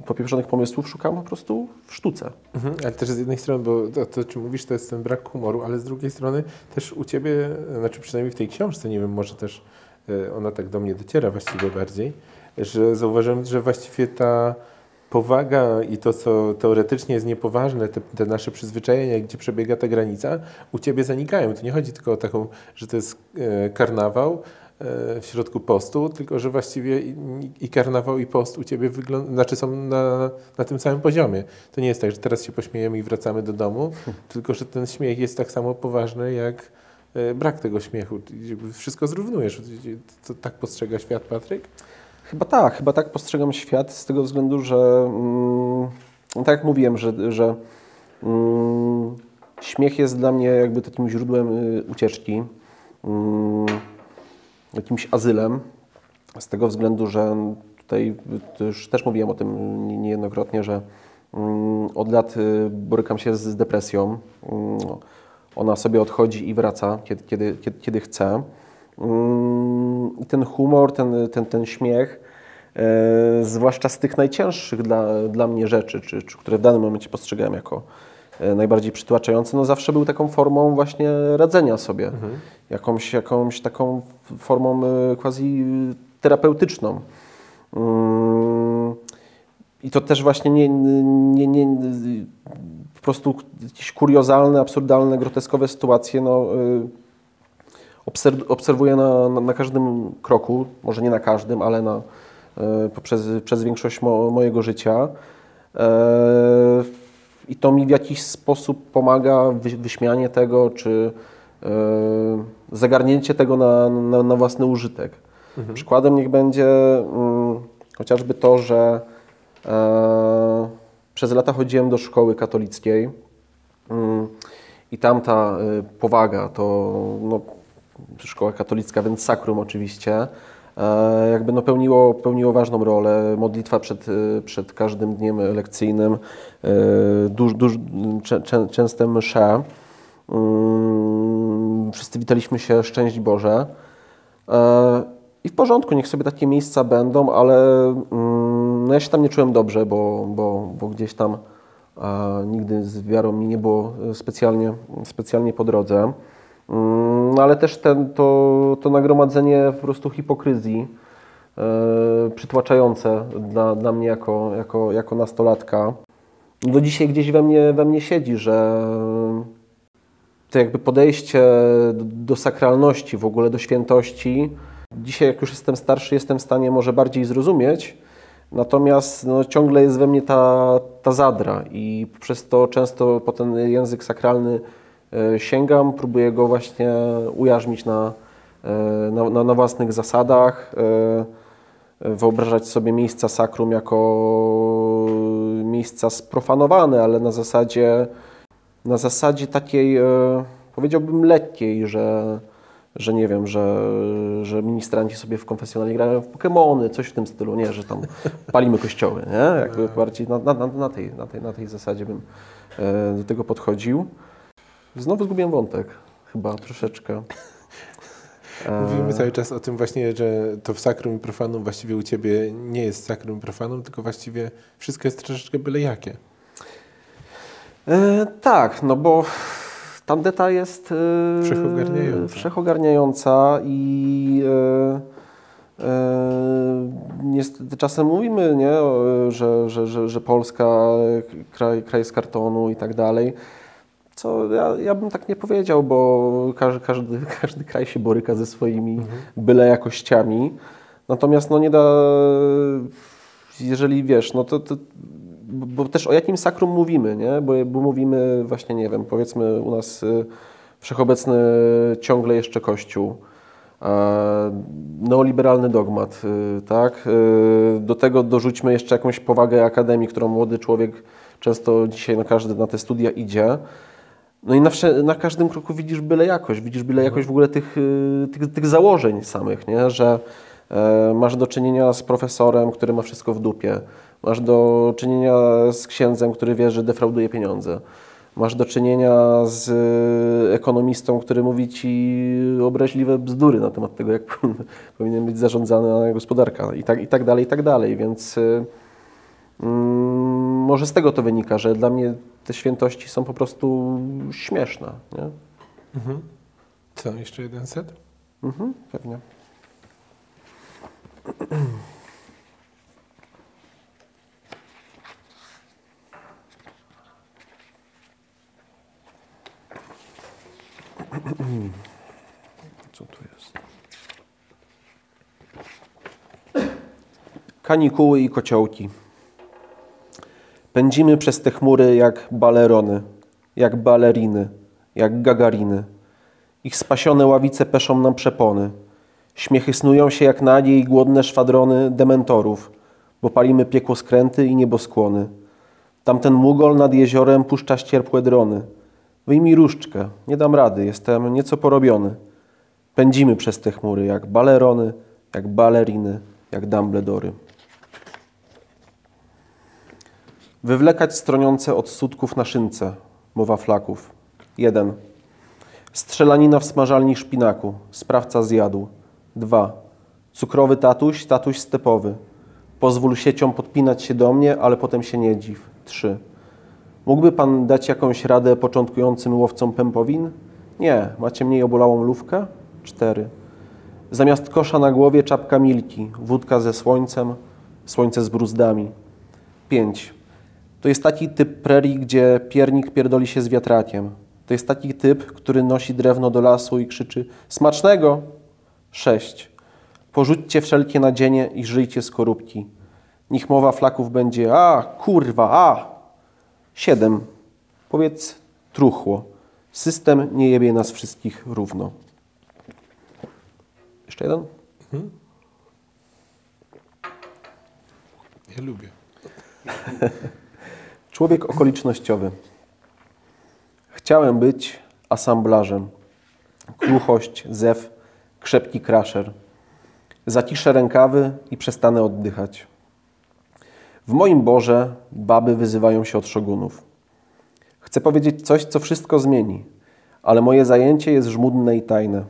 popieprzonych pomysłów szukam po prostu w sztuce. Mhm, ale też z jednej strony, bo to, to, czym mówisz, to jest ten brak humoru, ale z drugiej strony też u Ciebie, znaczy przynajmniej w tej książce, nie wiem, może też e, ona tak do mnie dociera właściwie bardziej, że zauważyłem, że właściwie ta powaga i to, co teoretycznie jest niepoważne, te, te nasze przyzwyczajenia, gdzie przebiega ta granica, u Ciebie zanikają. To nie chodzi tylko o taką, że to jest e, karnawał, e, w środku postu, tylko że właściwie i, i karnawał i post u Ciebie wygląda, znaczy są na, na tym samym poziomie. To nie jest tak, że teraz się pośmiejemy i wracamy do domu, tylko że ten śmiech jest tak samo poważny jak e, brak tego śmiechu. Wszystko zrównujesz. To tak postrzega świat Patryk? Chyba tak, chyba tak postrzegam świat z tego względu, że mm, no tak jak mówiłem, że, że mm, śmiech jest dla mnie jakby takim źródłem y, ucieczki. Mm, jakimś azylem, z tego względu, że tutaj już też mówiłem o tym nie- niejednokrotnie, że mm, od lat y, borykam się z depresją. Mm, Ona sobie odchodzi i wraca, kiedy, kiedy, kiedy, kiedy chce. Mm, I ten humor, ten, ten, ten śmiech, e, zwłaszcza z tych najcięższych dla, dla mnie rzeczy, czy, czy które w danym momencie postrzegałem jako e, najbardziej przytłaczające, no zawsze był taką formą właśnie radzenia sobie. Jakąś, jakąś taką formą e, quasi terapeutyczną. Mm, I to też właśnie nie, nie, nie, po prostu jakieś kuriozalne, absurdalne, groteskowe sytuacje, no, obserwuję na, na, na każdym kroku, może nie na każdym, ale na, y, poprzez, przez większość mo, mojego życia. E, I to mi w jakiś sposób pomaga, wy, wyśmianie tego, czy e, zagarnięcie tego na, na, na własny użytek. Przykładem niech będzie mm, chociażby to, że e, przez lata chodziłem do szkoły katolickiej mm, i tam ta powaga to no, szkoła katolicka, więc sakrum oczywiście, e, jakby no pełniło, pełniło ważną rolę. Modlitwa przed, y, przed każdym dniem lekcyjnym, y, duż, duż, czę, czę, częste msze. Mm, Wszyscy witaliśmy się Szczęść Boże. E, I w porządku, niech sobie takie miejsca będą, ale mm, no ja się tam nie czułem dobrze, bo, bo, bo gdzieś tam e, nigdy z wiarą mi nie było specjalnie, specjalnie po drodze. Mm, ale też ten, to, to nagromadzenie po prostu hipokryzji e, przytłaczające dla, dla mnie jako, jako, jako nastolatka. Do dzisiaj gdzieś we mnie, we mnie siedzi, że to jakby podejście do, do sakralności, w ogóle do świętości. Dzisiaj, jak już jestem starszy, jestem w stanie może bardziej zrozumieć, natomiast no, ciągle jest we mnie ta, ta zadra i przez to często po ten język sakralny sięgam, próbuję go właśnie ujarzmić na, e, na, na, na własnych zasadach, e, wyobrażać sobie miejsca sakrum jako miejsca sprofanowane, ale na zasadzie na zasadzie takiej, e, powiedziałbym, lekkiej, że, że nie wiem, że, że ministranci sobie w konfesjonalnie grają w Pokemony, coś w tym stylu, nie, że tam palimy kościoły, nie? Jakby bardziej na, na, na, tej, na, tej, na tej zasadzie bym e, do tego podchodził. Znowu zgubiłem wątek, chyba troszeczkę. E, Mówimy cały czas o tym właśnie, że to w sakrum i profanum właściwie u Ciebie nie jest sakrum i profanum, tylko właściwie wszystko jest troszeczkę byle jakie. E, tak, no bo tandeta jest e, Wszechogarniająca. wszechogarniająca i e, e, niestety czasem mówimy, nie, że, że, że, że Polska kraj, kraj z kartonu i tak dalej. Co ja, ja bym tak nie powiedział, bo każdy, każdy, każdy kraj się boryka ze swoimi byle jakościami. Natomiast no nie da, jeżeli wiesz, no to, to bo też o jakim sakrum mówimy, nie? Bo, bo mówimy właśnie, nie wiem, powiedzmy u nas y, wszechobecny ciągle jeszcze Kościół, neoliberalny dogmat, y, tak? Y, Do tego dorzućmy jeszcze jakąś powagę akademii, którą młody człowiek często dzisiaj na każdy na te studia idzie. No i na, na każdym kroku widzisz byle jakość, widzisz byle jakość w ogóle tych, y, tych, tych założeń samych, nie? że e, masz do czynienia z profesorem, który ma wszystko w dupie, masz do czynienia z księdzem, który wie, że defrauduje pieniądze, masz do czynienia z y, ekonomistą, który mówi ci obraźliwe bzdury na temat tego, jak powinien być zarządzana gospodarka i tak, i tak dalej, i tak dalej, więc... y, Mm, może z tego to wynika, że dla mnie te świętości są po prostu śmieszne. Nie? Mhm. Co, jeszcze jeden set? Mhm, pewnie. Co tu jest? Kanikuły i kociołki. Pędzimy przez te chmury jak balerony, jak baleriny, jak gagariny. Ich spasione ławice peszą nam przepony. Śmiechy snują się jak nagie i głodne szwadrony dementorów, bo palimy piekło skręty i nieboskłony. Tamten mugol nad jeziorem puszcza ścierpłe drony. Wyjmij różdżkę, nie dam rady, jestem nieco porobiony. Pędzimy przez te chmury jak balerony, jak baleriny, jak dumbledory. Wywlekać stroniące od sutków na szynce. Mowa flaków. 1. Strzelanina w smażalni szpinaku. Sprawca zjadł. 2. Cukrowy tatuś, tatuś stepowy. Pozwól sieciom podpinać się do mnie, ale potem się nie dziw. 3. Mógłby pan dać jakąś radę początkującym łowcom pępowin? Nie. Macie mniej obolałą lówkę? 4. Zamiast kosza na głowie czapka milki, wódka ze słońcem, słońce z bruzdami. 5. To jest taki typ prerii, gdzie piernik pierdoli się z wiatrakiem. To jest taki typ, który nosi drewno do lasu i krzyczy smacznego. 6. Porzućcie wszelkie nadzienie i żyjcie z korupki. Niech mowa flaków będzie a, kurwa, a. 7. Powiedz truchło. System nie jebie nas wszystkich równo. Jeszcze jeden? Ja lubię. Człowiek okolicznościowy. Chciałem być asamblażem. Kruchość, zew, krzepki kraszer. Zaciszę rękawy i przestanę oddychać. W moim Boże baby wyzywają się od szogunów. Chcę powiedzieć coś, co wszystko zmieni, ale moje zajęcie jest żmudne i tajne.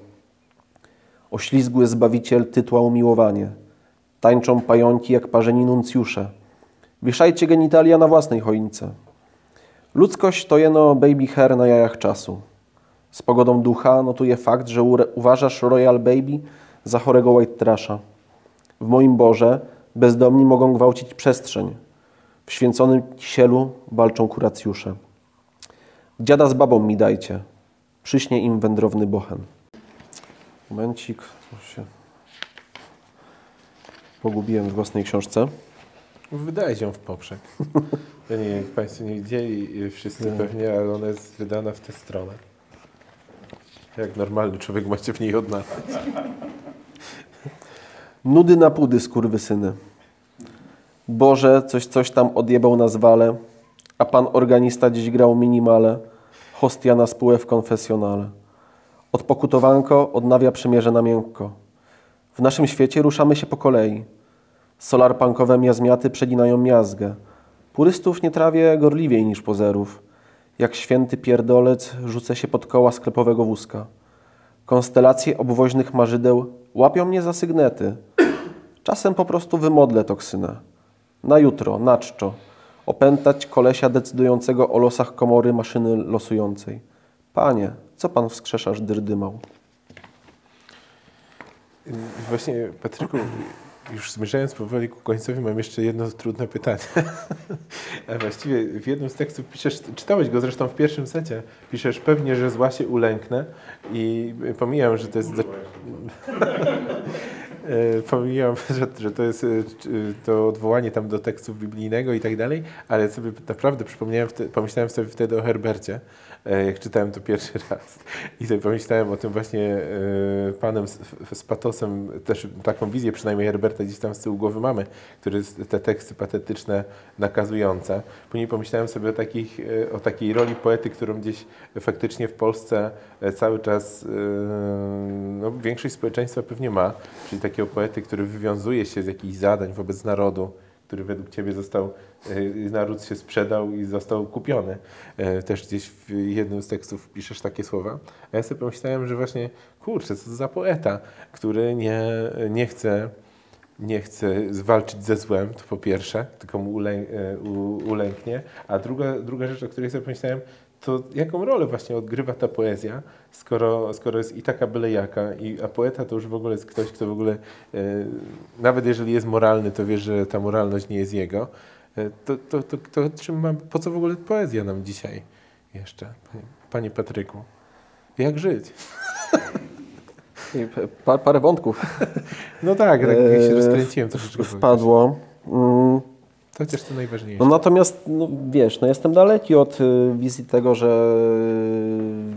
Oślizgły Zbawiciel tytła umiłowanie. Tańczą pająki jak parzeni nuncjusze. Wieszajcie genitalia na własnej choince. Ludzkość to jeno baby hair na jajach czasu. Z pogodą ducha notuje fakt, że uważasz Royal Baby za chorego white trasha. W moim Boże bezdomni mogą gwałcić przestrzeń. W święconym kisielu walczą kuracjusze. Dziada z babą mi dajcie. Przyśnie im wędrowny bochen. Momencik, pogubiłem w własnej książce. Wydaje się w poprzek. Ja nie wiem, jak Państwo nie widzieli, y, wszyscy pewnie, ale ona jest wydana w tę stronę. Jak normalny człowiek macie w niej odnaleźć. Nudy na pudy, skurwysyny. Boże, coś, coś tam odjebał na zwale, a pan organista dziś grał minimale, hostia na spółę w konfesjonale. Odpokutowanko odnawia przymierze na miękko. W naszym świecie ruszamy się po kolei. Solarpunkowe miazmiaty przeginają miazgę. Purystów nie trawię gorliwiej niż pozerów. Jak święty pierdolec rzucę się pod koła sklepowego wózka. Konstelacje obwoźnych marzydeł łapią mnie za sygnety. Czasem po prostu wymodlę toksynę. Na jutro, na czczo. Opętać kolesia decydującego o losach komory maszyny losującej. Panie, co pan wskrzeszasz dyrdymał? Właśnie, Patryku, już zmierzając powoli ku końcowi, mam jeszcze jedno trudne pytanie. A właściwie w jednym z tekstów piszesz, czytałeś go zresztą w pierwszym secie, piszesz pewnie, że zła się ulęknę i pomijam, że to jest... E, Pomijam, że, że to jest e, to odwołanie tam do tekstów biblijnego i tak dalej, ale sobie naprawdę przypomniałem, pomyślałem sobie wtedy o Herbercie, jak czytałem to pierwszy raz. I sobie pomyślałem o tym właśnie e, panem z, z patosem, też taką wizję przynajmniej Herberta gdzieś tam z tyłu głowy mamy, który te teksty patetyczne nakazujące. Później pomyślałem sobie o, takich, e, o takiej roli poety, którą gdzieś faktycznie w Polsce e, cały czas e, no, większość społeczeństwa pewnie ma, czyli takiego poety, który wywiązuje się z jakichś zadań wobec narodu, który według Ciebie został, e, naród się sprzedał i został kupiony. E, Też gdzieś w jednym z tekstów piszesz takie słowa. A ja sobie pomyślałem, że właśnie, kurczę, co to za poeta, który nie, nie chce nie chce zwalczyć ze złem, to po pierwsze, tylko mu e, ulęknie, a druga, druga rzecz, o której sobie pomyślałem, to jaką rolę właśnie odgrywa ta poezja, skoro, skoro jest i taka byle jaka, i, a poeta to już w ogóle jest ktoś, kto w ogóle, e, nawet jeżeli jest moralny, to wie, że ta moralność nie jest jego, e, to, to, to, to czym mam, po co w ogóle poezja nam dzisiaj jeszcze, panie, panie Patryku? Jak żyć? I p- Pa, parę wątków No tak, tak się rozkręciłem troszeczkę. wpadło. Mm, To chociaż to najważniejsze. No natomiast, no, wiesz, no jestem daleki od y, wizji tego, że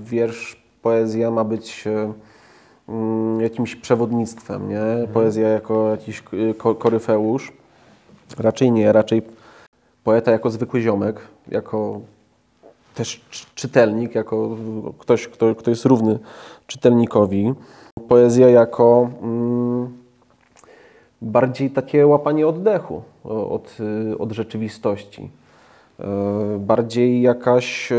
y, wiersz, poezja ma być y, mm, jakimś przewodnictwem, nie? Poezja jako jakiś ko- koryfeusz. Raczej nie, raczej poeta jako zwykły ziomek, jako też czy- czytelnik, jako ktoś, kto, kto jest równy czytelnikowi. poezja jako mm, bardziej takie łapanie oddechu od, y, od rzeczywistości. E, Bardziej jakaś e,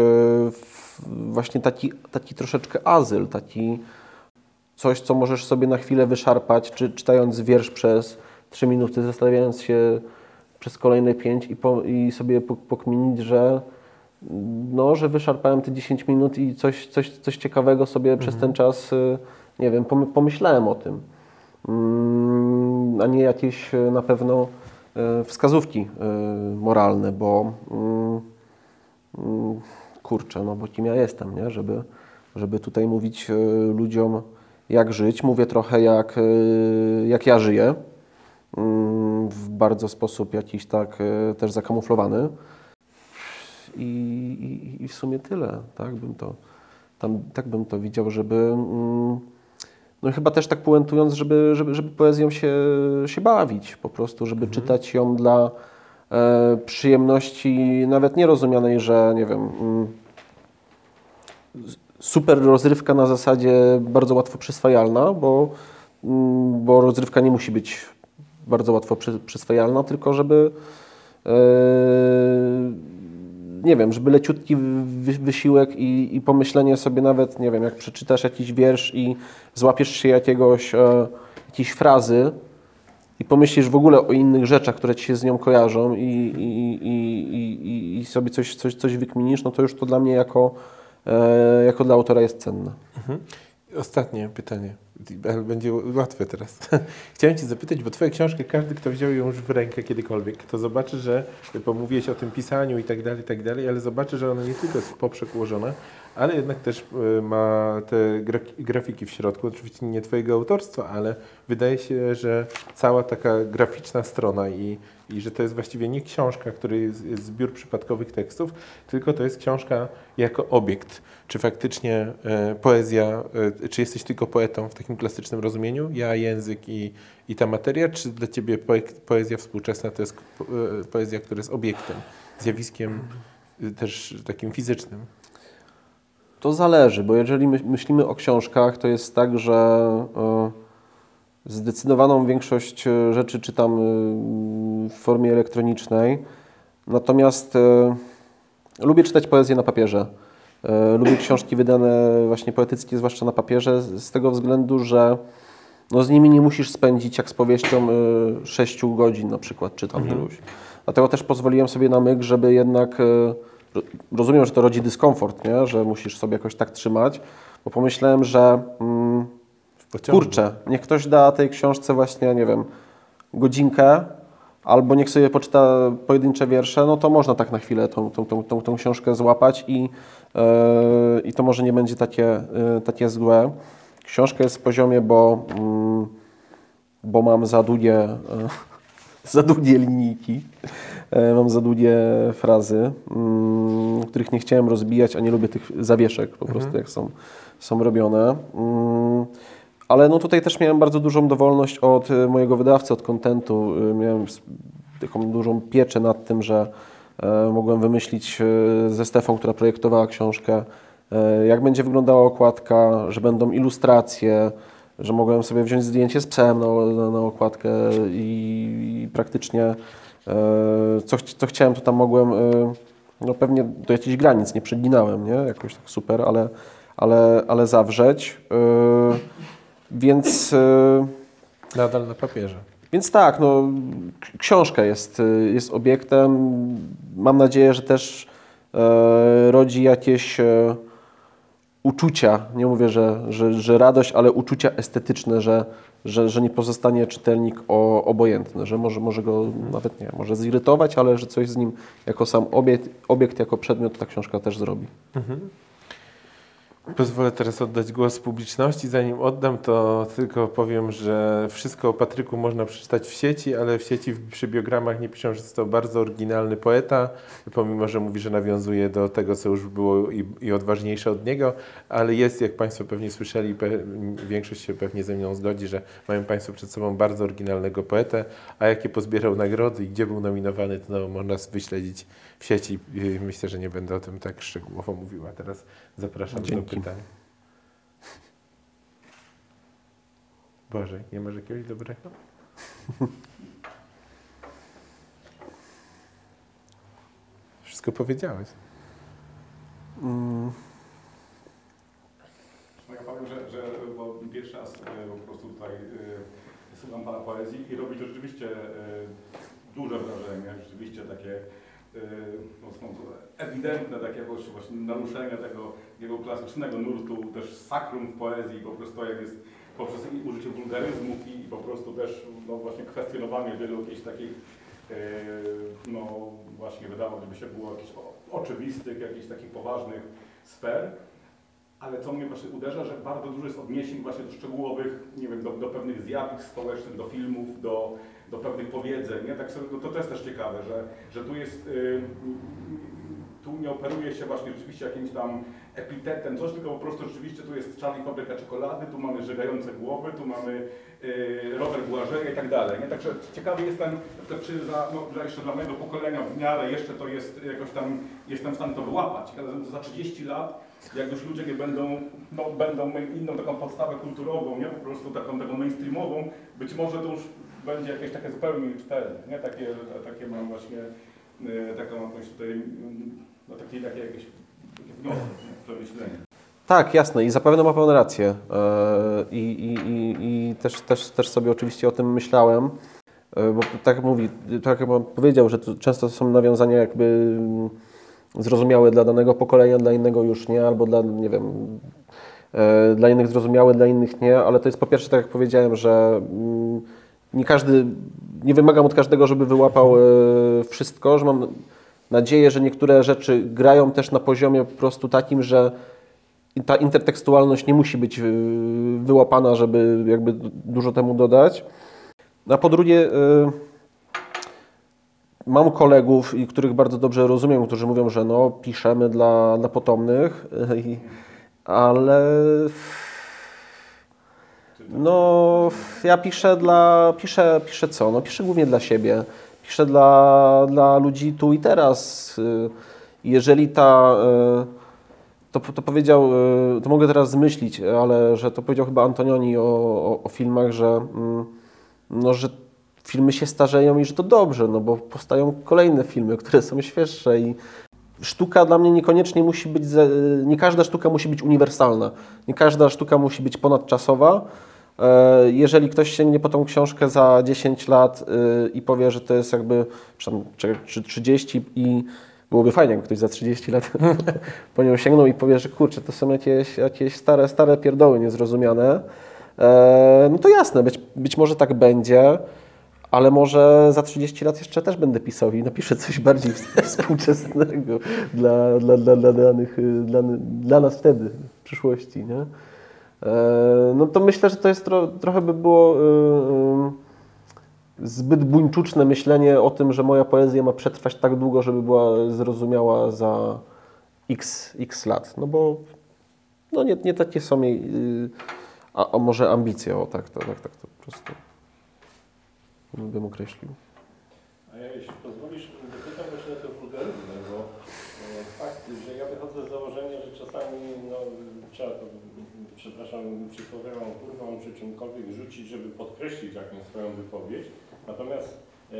właśnie taki, taki troszeczkę azyl, taki coś, co możesz sobie na chwilę wyszarpać, czy czytając wiersz przez 3 minuty, zastanawiając się przez kolejne 5 i, po, i sobie pok- pokminić, że no, że wyszarpałem te 10 minut i coś, coś, coś ciekawego sobie przez ten czas, nie wiem, pomy- pomyślałem o tym. Mm, A nie jakieś na pewno wskazówki y, moralne, bo mm, mm, kurczę, no bo kim ja jestem, nie? Żeby, żeby tutaj mówić y, ludziom jak żyć. Mówię trochę jak, jak ja żyję, mm, w bardzo sposób jakiś tak też zakamuflowany. I, i, I w sumie tyle, tak bym to, tam, tak bym to widział, żeby, mm, no chyba też tak puentując, żeby, żeby, żeby poezją się, się bawić, po prostu, żeby czytać ją dla e, przyjemności, nawet nierozumianej, że nie wiem, mm, super rozrywka na zasadzie bardzo łatwo przyswajalna, bo, mm, bo rozrywka nie musi być bardzo łatwo przy, przyswajalna, tylko żeby e, nie wiem, żeby leciutki wy, wysiłek i, i pomyślenie sobie nawet, nie wiem, jak przeczytasz jakiś wiersz i złapiesz się jakiegoś, e, jakiejś frazy i pomyślisz w ogóle o innych rzeczach, które ci się z nią kojarzą i, i, i, sobie coś, coś, coś wykminisz, no to już to dla mnie jako, e, jako dla autora jest cenne. Ostatnie pytanie, ale będzie łatwe teraz. Chciałem Cię zapytać, bo Twoja książka, każdy, kto wziął ją już w rękę kiedykolwiek, to zobaczy, że, bo mówiłeś o tym pisaniu i tak dalej, i tak dalej, ale zobaczy, że ona nie tylko jest w poprzek ułożona, ale jednak też y, ma te gra- grafiki w środku. Oczywiście nie Twojego autorstwa, ale wydaje się, że cała taka graficzna strona i, i że to jest właściwie nie książka, który jest, jest zbiór przypadkowych tekstów, tylko to jest książka jako obiekt. Czy faktycznie e, poezja, e, czy jesteś tylko poetą w takim klasycznym rozumieniu? Ja, język i, i ta materia, czy dla Ciebie poe- poezja współczesna to jest po- e, poezja, która jest obiektem, zjawiskiem e, też takim fizycznym? To zależy, bo jeżeli my, myślimy o książkach, to jest tak, że e, zdecydowaną większość e, rzeczy czytam e, w formie elektronicznej. Natomiast lubię czytać poezję na papierze. Lubię książki wydane właśnie poetyckie, zwłaszcza na papierze, z tego względu, że no z nimi nie musisz spędzić jak z powieścią y, 6 godzin na przykład, czy tam iluś. Dlatego też pozwoliłem sobie na myk, żeby jednak, rozumiem, że to rodzi dyskomfort, nie? że musisz sobie jakoś tak trzymać, bo pomyślałem, że mm, kurczę, niech ktoś da tej książce właśnie, nie wiem, godzinkę, albo niech sobie poczyta pojedyncze wiersze, no to można tak na chwilę tą, tą, tą, tą, tą książkę złapać i, e, i to może nie będzie takie, e, takie złe. Książka jest w poziomie, bo, mm, bo mam za długie, e, za długie linijki, e, mam za długie frazy, mm, których nie chciałem rozbijać, a nie lubię tych zawieszek po prostu, jak są, są robione. Mm, ale no tutaj też miałem bardzo dużą dowolność od e, mojego wydawcy, od kontentu. E, Miałem taką dużą pieczę nad tym, że mogłem wymyślić ze Stefą, która projektowała książkę, jak będzie wyglądała okładka, że będą ilustracje, że mogłem sobie wziąć zdjęcie z psem na, na, na okładkę i, i praktycznie e, co, co chciałem, to tam mogłem, e, no pewnie do jakichś granic nie przeginałem, nie? Jakoś tak super, ale, ale, ale zawrzeć. E, więc, e, Nadal na papierze. więc tak, no, książka jest, e, jest obiektem. Mam nadzieję, że też e, rodzi jakieś uczucia, nie mówię, że, że, że radość, ale uczucia estetyczne, że, że, że nie pozostanie czytelnik o, obojętny, że może, może go nawet nie, może zirytować, ale że coś z nim jako sam obiekt, obiekt jako przedmiot ta książka też zrobi. Pozwolę teraz oddać głos publiczności. Zanim oddam, to tylko powiem, że wszystko o Patryku można przeczytać w sieci, ale w sieci przy biogramach nie piszą, że jest to bardzo oryginalny poeta, pomimo, że mówi, że nawiązuje do tego, co już było i, i odważniejsze od niego, ale jest, jak Państwo pewnie słyszeli, pe, większość się pewnie ze mną zgodzi, że mają Państwo przed sobą bardzo oryginalnego poetę, a jakie pozbierał nagrody i gdzie był nominowany, to no, można wyśledzić w sieci. Myślę, że nie będę o tym tak szczegółowo mówiła. Teraz zapraszam do Pytań. Boże, nie masz jakiegoś dobrego? Wszystko powiedziałeś. Mm, No ja powiem, że, że bo pierwszy raz e, po prostu tutaj e, słucham Pana poezji i robi to rzeczywiście e, duże wrażenie, rzeczywiście takie no, są ewidentne takie właśnie naruszenia tego jego klasycznego nurtu, też sakrum w poezji, po prostu jak jest poprzez i użycie wulgaryzmów i po prostu też no właśnie kwestionowanie wielu jakichś takich e, no właśnie wydawałoby się było jakichś oczywistych, jakichś takich poważnych sfer. Ale co mnie właśnie uderza, że bardzo dużo jest odniesień właśnie do szczegółowych, nie wiem, do, do pewnych zjawisk społecznych, do filmów, do, do pewnych powiedzeń, nie? Tak sobie, no to, to jest też ciekawe, że, że tu jest, y, tu nie operuje się właśnie rzeczywiście jakimś tam epitetem, coś, tylko po prostu rzeczywiście tu jest Charlie Fabryka Czekolady, tu mamy żegające głowy, tu mamy y, Robert Błażeja i tak dalej, nie? Także ciekawy jestem, to czy za, no, dla, jeszcze dla mojego pokolenia w miarę jeszcze to jest jakoś tam, jestem w stanie to wyłapać, za 30 lat jak już ludzie nie będą, no, będą inną taką podstawę kulturową, nie? Po prostu taką, taką mainstreamową, być może to już będzie jakieś takie zupełnie cztery, nie? Takie, takie mam właśnie, e, taką jakąś tutaj, no takie, takie jakieś wnioski, nie? przemyślenia. Tak, jasne i zapewne ma Pan rację. E, I, i, i, i też, też, też sobie oczywiście o tym myślałem, E, bo tak jak mówi, tak jak Pan powiedział, że to często są nawiązania jakby mm, zrozumiałe dla danego pokolenia, dla innego już nie, albo dla, nie wiem, dla innych zrozumiałe, dla innych nie, ale to jest po pierwsze, tak jak powiedziałem, że mm, nie każdy, nie wymagam od każdego, żeby wyłapał e, wszystko, że mam nadzieję, że niektóre rzeczy grają też na poziomie po prostu takim, że ta intertekstualność nie musi być y, wyłapana, żeby jakby dużo temu dodać. A po drugie, y, mam kolegów, których bardzo dobrze rozumiem, którzy mówią, że no, piszemy dla, dla potomnych, ale no, ja piszę dla, piszę, piszę co? No, piszę głównie dla siebie. Piszę dla, dla ludzi tu i teraz. Y, Jeżeli ta, y, to, to powiedział, y, to mogę teraz zmyślić, ale że to powiedział chyba Antonioni o, o, o filmach, że, mm, no, że filmy się starzeją i że to dobrze, no bo powstają kolejne filmy, które są świeższe i sztuka dla mnie niekoniecznie musi być, nie każda sztuka musi być uniwersalna, nie każda sztuka musi być ponadczasowa. E, Jeżeli ktoś sięgnie po tą książkę za 10 lat y, i powie, że to jest jakby, czy, czy- czy 30 i byłoby fajnie, jakby ktoś za 30 lat po nią sięgnął i powie, że kurczę, to są jakieś, jakieś stare, stare pierdoły niezrozumiane, e, no to jasne, być, być może tak będzie, ale może za 30 lat jeszcze też będę pisał i napiszę coś bardziej współczesnego dla, dla, dla, dla, danych, dla, dla nas wtedy, w przyszłości, nie? E, No to myślę, że to jest tro, trochę by było y, y, zbyt buńczuczne myślenie o tym, że moja poezja ma przetrwać tak długo, żeby była zrozumiała za x, x lat. No bo no nie, nie takie są jej, a, a może ambicje, o tak to, tak, tak to po prostu bym określił. A ja jeśli pozwolisz, dopytam właśnie o te wulgaryzmy, bo e, fakt, że ja wychodzę z założenia, że czasami no, trzeba to, przepraszam, przysłowiową kurwą czy czymkolwiek rzucić, żeby podkreślić jakąś swoją wypowiedź. Natomiast e, y,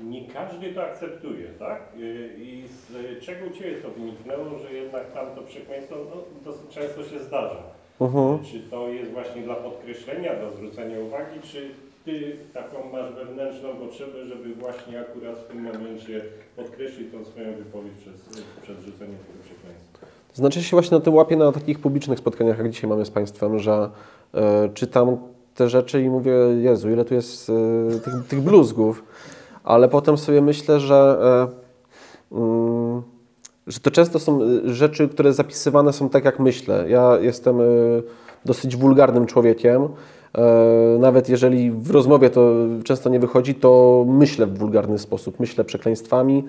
y, nie każdy to akceptuje, tak? Y, I z czego u Ciebie to wyniknęło, że jednak tam to przekleństwo no, dosyć często się zdarza? Mhm. Czy to jest właśnie dla podkreślenia, do zwrócenia uwagi, czy ty taką masz wewnętrzną potrzebę, żeby właśnie akurat w tym momencie podkreślić tą swoją wypowiedź przez, przed rzuceniem tego przekleństwa? Znaczy się właśnie na tym łapię na takich publicznych spotkaniach, jak dzisiaj mamy z Państwem, że e, czytam te rzeczy i mówię, Jezu, ile tu jest e, tych, tych bluzgów. Ale potem sobie myślę, że, e, mm, że to często są rzeczy, które zapisywane są tak, jak myślę. Ja jestem dosyć wulgarnym człowiekiem. Nawet jeżeli w rozmowie to często nie wychodzi, to myślę w wulgarny sposób. Myślę przekleństwami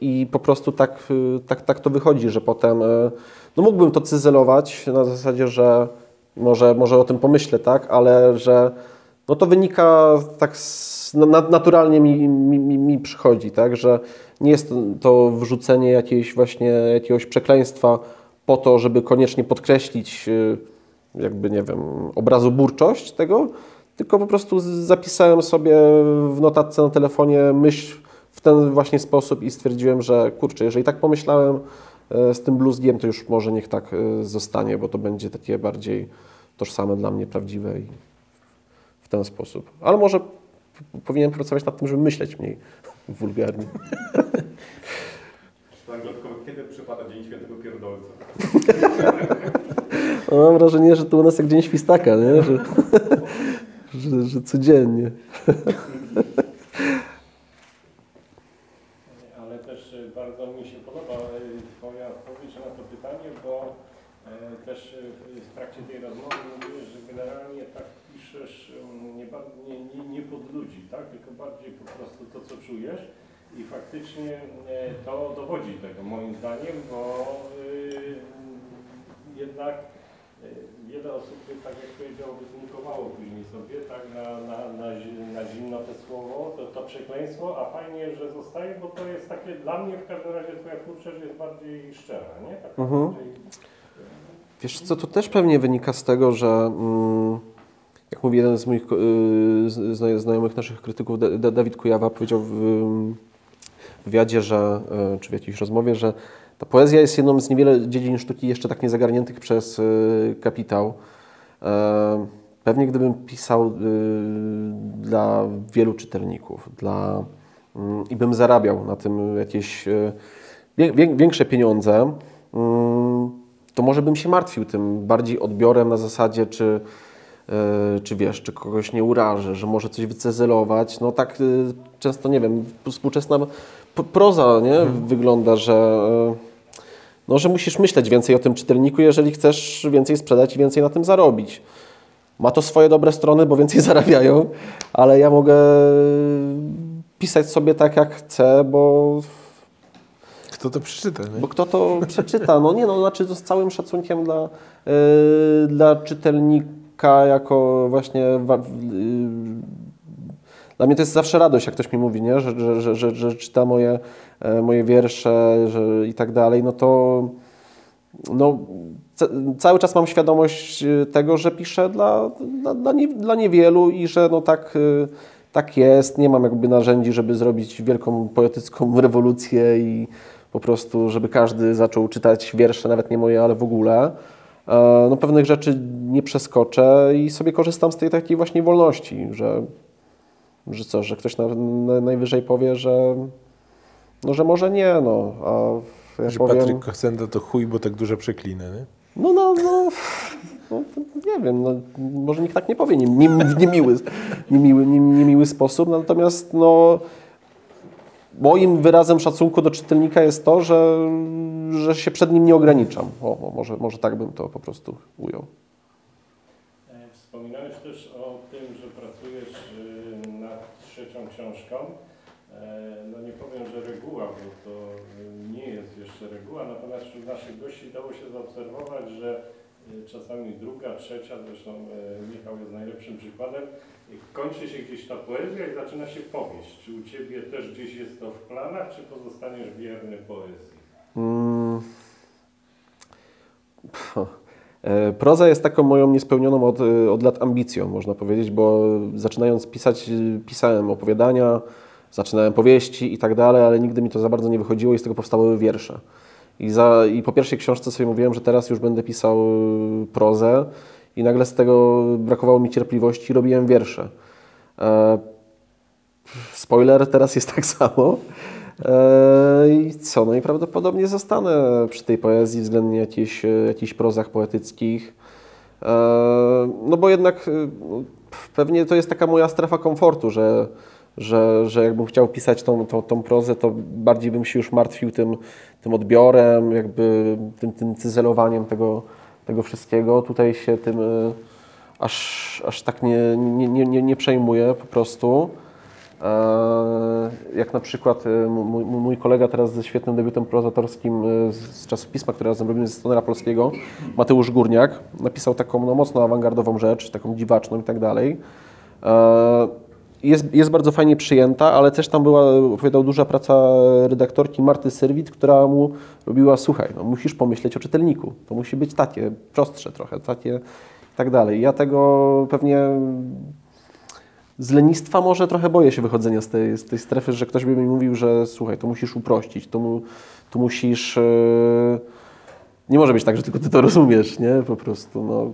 i po prostu tak, e, tak, tak to wychodzi, że potem e, no mógłbym to cyzelować na zasadzie, że może, może o tym pomyślę, tak, ale że no to wynika tak z, na, naturalnie mi, mi, mi, przychodzi, tak, że nie jest to- wrzucenie jakiejś właśnie jakiegoś przekleństwa po to, żeby koniecznie podkreślić y, jakby, nie wiem, obrazoburczość tego, tylko po prostu zapisałem sobie w notatce na telefonie myśl w ten właśnie sposób i stwierdziłem, że kurczę, jeżeli tak pomyślałem e, z tym bluzgiem, to już może niech tak e, zostanie, bo to będzie takie bardziej tożsame dla mnie, prawdziwe i w ten sposób. Ale może powinienem pracować nad tym, żeby myśleć mniej wulgarnie. Kiedy przypada Dzień Świętego Pierdolca? No, mam wrażenie, że to u nas jak dzień świstaka, nie? Że, że, że codziennie. Ale też e, bardzo mi się podoba e, Twoja odpowiedź na to pytanie, bo e, też e, w trakcie tej rozmowy mówiłeś, że generalnie tak piszesz mm, nie, nie, nie, pod ludzi, tak? tylko bardziej po prostu to, co czujesz. I faktycznie e, to dowodzi tego moim zdaniem, bo jednak wiele osób by, tak jak powiedział, wytynkowało później sobie tak na, na, na, na zimno to słowo, to, to przekleństwo, a fajnie, że zostaje, bo to jest takie, dla mnie w każdym razie twoja twórczość jest bardziej szczera, nie? Taka Mhm. bardziej, Wiesz co, to też pewnie wynika z tego, że mm, jak mówi jeden z moich y, znajomych naszych krytyków, Da- Da- Dawid Kujawa, powiedział w ym, wywiadzie, że, y, czy w jakiejś rozmowie, że ta poezja jest jedną z niewiele dziedzin sztuki jeszcze tak niezagarniętych przez y, kapitał. E, Pewnie gdybym pisał y, dla wielu czytelników, dla, mm, i bym zarabiał na tym jakieś y, większe pieniądze, mm, to może bym się martwił tym bardziej odbiorem na zasadzie, czy, czy wiesz, czy kogoś nie urażę, że może coś wycezelować. No tak często, nie wiem, współczesna proza nie? wygląda, że, e, no, że musisz myśleć więcej o tym czytelniku, jeżeli chcesz więcej sprzedać i więcej na tym zarobić. Ma to swoje dobre strony, bo więcej zarabiają, ale ja mogę pisać sobie tak, jak chcę, bo Kto to przeczyta, nie? bo kto to przeczyta? No nie, no znaczy to z całym szacunkiem dla, yy, dla czytelnika jako właśnie... Yy, dla mnie to jest zawsze radość, jak ktoś mi mówi, nie? Że, że, że, że, że czyta moje, e, moje wiersze że, i tak dalej, no to no, ca, cały czas mam świadomość e, tego, że piszę dla, dla, dla, nie, dla niewielu i że no tak, e, tak jest. Nie mam jakby narzędzi, żeby zrobić wielką poetycką rewolucję i po prostu, żeby każdy zaczął czytać wiersze, nawet nie moje, ale w ogóle. No, pewnych rzeczy nie przeskoczę i sobie korzystam z tej takiej właśnie wolności, że, że co, że ktoś na, na, najwyżej powie, że, no, że może nie, no, a ja Że powiem... Patryk Kosenda to chuj, bo tak dużo przeklina, nie? No, no, no, no nie wiem, no, może nikt tak nie powie, nie, nie, w niemiły, niemiły, nie, niemiły sposób, natomiast no, moim wyrazem szacunku do czytelnika jest to, że, że się przed nim nie ograniczam. O, o, może, może tak bym to po prostu ujął. E, Wspominałeś też o tym, że pracujesz książką. E, No nie powiem, że reguła, bo to y, nie jest jeszcze reguła, natomiast wśród naszych gości dało się zaobserwować, że y, czasami druga, trzecia, zresztą e, Michał jest najlepszym przykładem, kończy się gdzieś ta poezja i zaczyna się powieść. Czy u Ciebie też gdzieś jest to w planach, czy pozostaniesz wierny poezji? Mm. E, Proza jest taką moją niespełnioną od, e, od lat ambicją, można powiedzieć, bo zaczynając pisać, e, pisałem opowiadania, zaczynałem powieści i tak dalej, ale nigdy mi to za bardzo nie wychodziło i z tego powstały wiersze. I, za, I po pierwszej książce sobie mówiłem, że teraz już będę pisał prozę i nagle z tego brakowało mi cierpliwości i robiłem wiersze. E, Spoiler, teraz jest tak samo. E, I co? No i prawdopodobnie zostanę przy tej poezji względnie jakichś, e, jakichś prozach poetyckich. E, No bo jednak e, no, pewnie to jest taka moja strefa komfortu, że, że, że jakbym chciał pisać tą, tą, tą prozę, to bardziej bym się już martwił tym, tym odbiorem, jakby tym, tym cyzelowaniem tego, tego wszystkiego. Tutaj się tym e, aż, aż tak nie, nie, nie, nie przejmuję po prostu. E, Jak na przykład e, mój, mój kolega teraz ze świetnym debiutem prozatorskim e, z czasopisma, które razem robimy ze Stonera Polskiego, Mateusz Górniak, napisał taką no, mocno awangardową rzecz, taką dziwaczną i tak dalej. Jest, jest bardzo fajnie przyjęta, ale też tam była, opowiadał, duża praca redaktorki Marty Serwit, która mu robiła, słuchaj, no, musisz pomyśleć o czytelniku. To musi być takie, prostsze trochę, takie tak dalej. Ja tego pewnie z lenistwa może trochę boję się wychodzenia z tej, z tej strefy, że ktoś by mi mówił, że słuchaj, to musisz uprościć, to, mu, to musisz... Yy, nie może być tak, że tylko ty to rozumiesz, nie? Po prostu, no.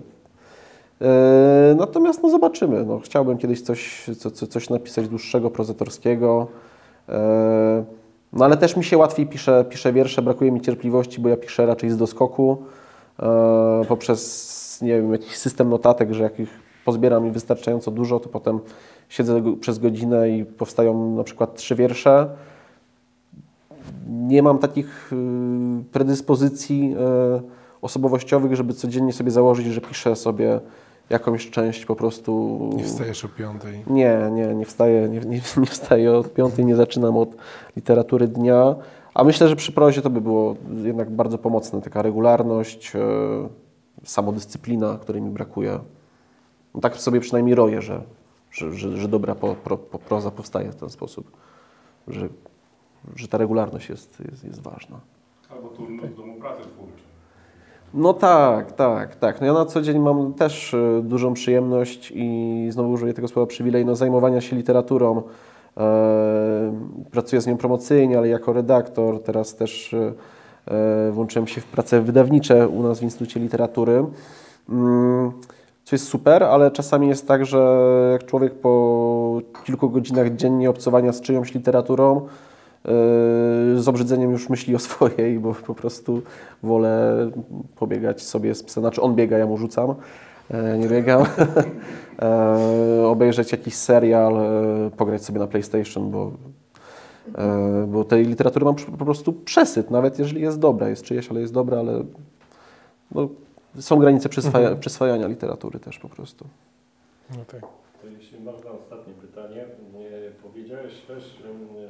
E, Natomiast no zobaczymy. No, chciałbym kiedyś coś, co, co, coś napisać dłuższego, prozatorskiego. E, No ale też mi się łatwiej pisze, pisze wiersze, brakuje mi cierpliwości, bo ja piszę raczej z doskoku poprzez, nie wiem, jakiś system notatek, że jak ich pozbieram i wystarczająco dużo, to potem siedzę przez godzinę i powstają na przykład trzy wiersze. Nie mam takich y, predyspozycji y, osobowościowych, żeby codziennie sobie założyć, że piszę sobie jakąś część po prostu. Nie wstajesz o piątej. Nie, nie, nie wstaję, nie, nie, nie wstaję od piątej, nie zaczynam od literatury dnia. A myślę, że przy prozie to by było jednak bardzo pomocne. Taka regularność, e, samodyscyplina, której mi brakuje. No tak sobie przynajmniej roję, że, że, że, że dobra po, pro, po, proza powstaje w ten sposób. Że, że ta regularność jest, jest, jest ważna. Albo turnus domu pracy twórczej. No tak, tak, tak. No ja na co dzień mam też e, dużą przyjemność i znowu użyję tego słowa przywilej, no zajmowania się literaturą. E, pracuję z nią promocyjnie, ale jako redaktor. Teraz też e, włączyłem się w prace wydawnicze u nas w Instytucie Literatury. Co jest super, ale czasami jest tak, że jak człowiek po kilku godzinach dziennie obcowania z czyjąś literaturą, Yy, z obrzydzeniem już myśli o swojej, bo po prostu wolę pobiegać sobie z psem. Znaczy on biega, ja mu rzucam, e, nie biegam. E, Obejrzeć jakiś serial, e, pograć sobie na PlayStation, bo, bo tej literatury mam po prostu przesyt, nawet jeżeli jest dobra, jest czyjeś, ale jest dobra, ale no, są granice przyswaja, przyswajania literatury też po prostu. No tak. To jeśli można ostatnie pytanie. Nie, powiedziałeś też, że nie,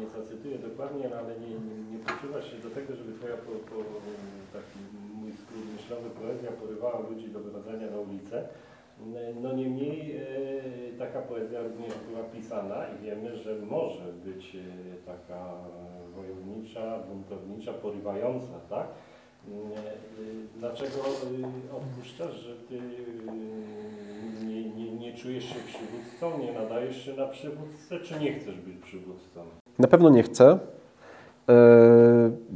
nie zacytuję dokładnie, ale nie, nie, poczuwasz się do tego, żeby twoja po, po, taki mój skrót myślowy poezja porywała ludzi do wychodzenia na ulicę. No niemniej e, taka poezja również była pisana i wiemy, że może być e, taka wojownicza, buntownicza, porywająca, tak? E, Dlaczego e, odpuszczasz, że ty e, nie, nie, nie czujesz się przywódcą, nie nadajesz się na przywódcę, czy nie chcesz być przywódcą? Na pewno nie chcę. E,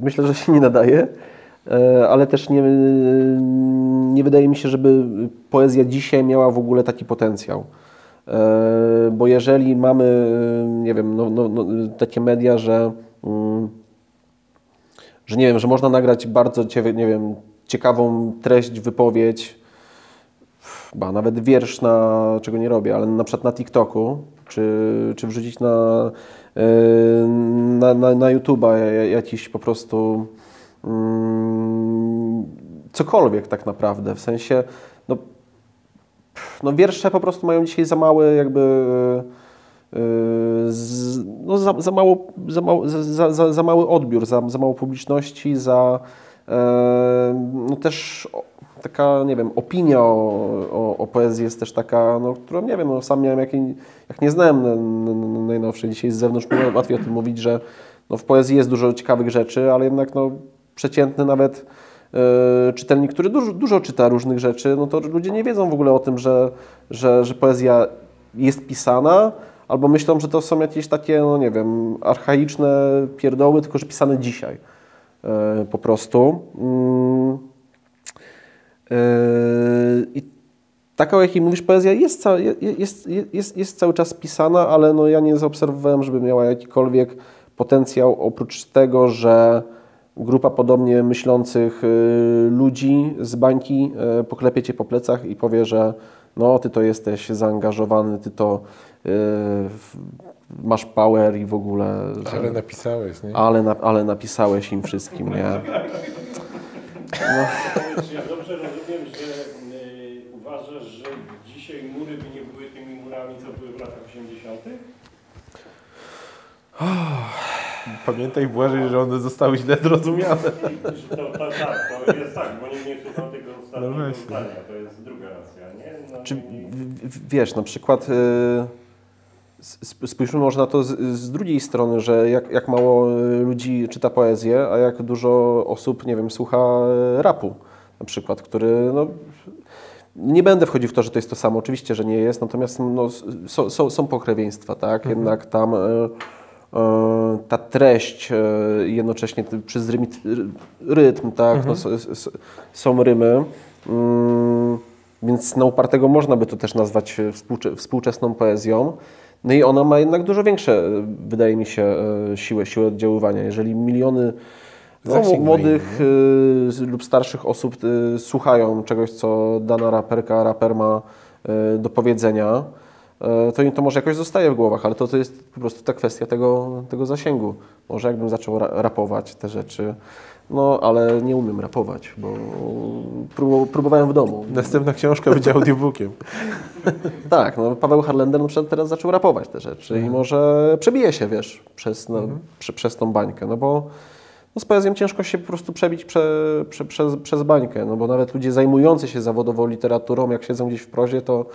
Myślę, że się nie nadaje, E, ale też nie, nie wydaje mi się, żeby poezja dzisiaj miała w ogóle taki potencjał. E, Bo jeżeli mamy, nie wiem, no, no, no, takie media, że, mm, że nie wiem, że można nagrać bardzo nie wiem, ciekawą treść, wypowiedź, ba, nawet wiersz, na, czego nie robię, ale na przykład na TikToku, czy, czy wrzucić na, yy, na, na, na YouTube'a ja- jakiś po prostu mm, cokolwiek tak naprawdę, w sensie, no, no wiersze po prostu mają dzisiaj za mały jakby z, no za, za, mało, za, za, za, za mały odbiór, za, za mało publiczności, za e, no też taka, nie wiem, opinia o, o, o poezji jest też taka, no, którą nie wiem, no, sam miałem, jak, jak nie znałem najnowszej, dzisiaj z zewnątrz łatwiej o tym mówić, że no, w poezji jest dużo ciekawych rzeczy, ale jednak no, przeciętny nawet e, czytelnik, który dużo, dużo czyta różnych rzeczy, no to ludzie nie wiedzą w ogóle o tym, że, że, że poezja jest pisana, albo myślą, że to są jakieś takie, no nie wiem, archaiczne pierdoły, tylko że pisane dzisiaj e, po prostu. Mm. E, I taka, o jakiej mówisz, poezja jest, ca- je- jest, jest, jest cały czas pisana, ale no ja nie zaobserwowałem, żeby miała jakikolwiek potencjał, oprócz tego, że grupa podobnie myślących y, ludzi z bańki poklepie cię po plecach i powie, że no, ty to jesteś zaangażowany, ty to y, w- masz power i w ogóle. że- Ale napisałeś, nie? ale, na, ale napisałeś im wszystkim, nie? Czy ja dobrze rozumiem, że y, uważasz, że dzisiaj mury by nie były tymi murami, co były w latach 80.? Pamiętaj Błażej, że one zostały źle zrozumiane. To, to, tak, to jest tak, bo nikt nie słuchał tego ostatniego No zdania, to jest druga? No, Czy, wiesz, na przykład y, sp- spójrzmy może na to z, z drugiej strony, że jak, jak mało y, ludzi czyta poezję, a jak dużo osób, nie wiem, słucha y, rapu na przykład, który no, nie będę wchodził w to, że to jest to samo, oczywiście, że nie jest, natomiast no, są, są, są pokrewieństwa, tak? Jednak tam e, ta treść jednocześnie przyzrymi rytm, tak? No, s- s- są rymy. Mm, więc na upartego można by to też nazwać e, współcze, współczesną poezją. No i ona ma jednak dużo większe, e, wydaje mi się, e, siłę, siłę oddziaływania. Jeżeli miliony no, młodych y, lub starszych osób y, słuchają czegoś, co dana raperka, raper ma y, do powiedzenia, to im to może jakoś zostaje w głowach, ale to, to jest po prostu ta kwestia tego, tego zasięgu. Może jakbym zaczął ra rapować te rzeczy, no ale nie umiem rapować, bo prób próbowałem w domu. Następna książka będzie audiobookiem. Tak, no Paweł Harlender na przykład teraz zaczął rapować te rzeczy i może przebije się, wiesz, przez, no, prze, przez tą bańkę, no bo no z poezją ciężko się po prostu przebić prze, prze, przez, przez bańkę, no bo nawet ludzie zajmujący się zawodowo literaturą, jak siedzą gdzieś w prozie, to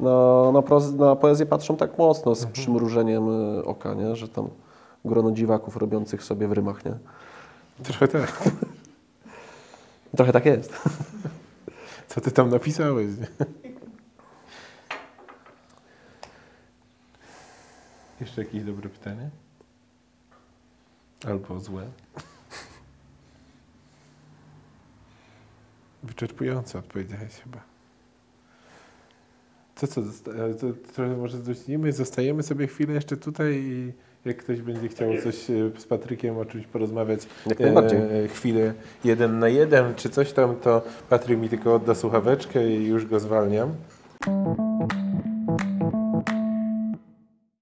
na, na, proz, na poezję patrzą tak mocno z przymrużeniem y, oka, nie? że tam grono dziwaków robiących sobie w rymach, nie? Trochę tak. Trochę tak jest. Co ty tam napisałeś? Jeszcze jakieś dobre pytanie? Albo złe? Wyczerpująco odpowiedziałeś chyba. To co, zosta- e, to trochę może zdłucimy, zostajemy sobie chwilę jeszcze tutaj i jak ktoś będzie chciał tak coś e, z Patrykiem o czymś porozmawiać, jak. E, e, chwilę jeden na jeden czy coś tam, to Patryk mi tylko odda słuchaweczkę i już go zwalniam.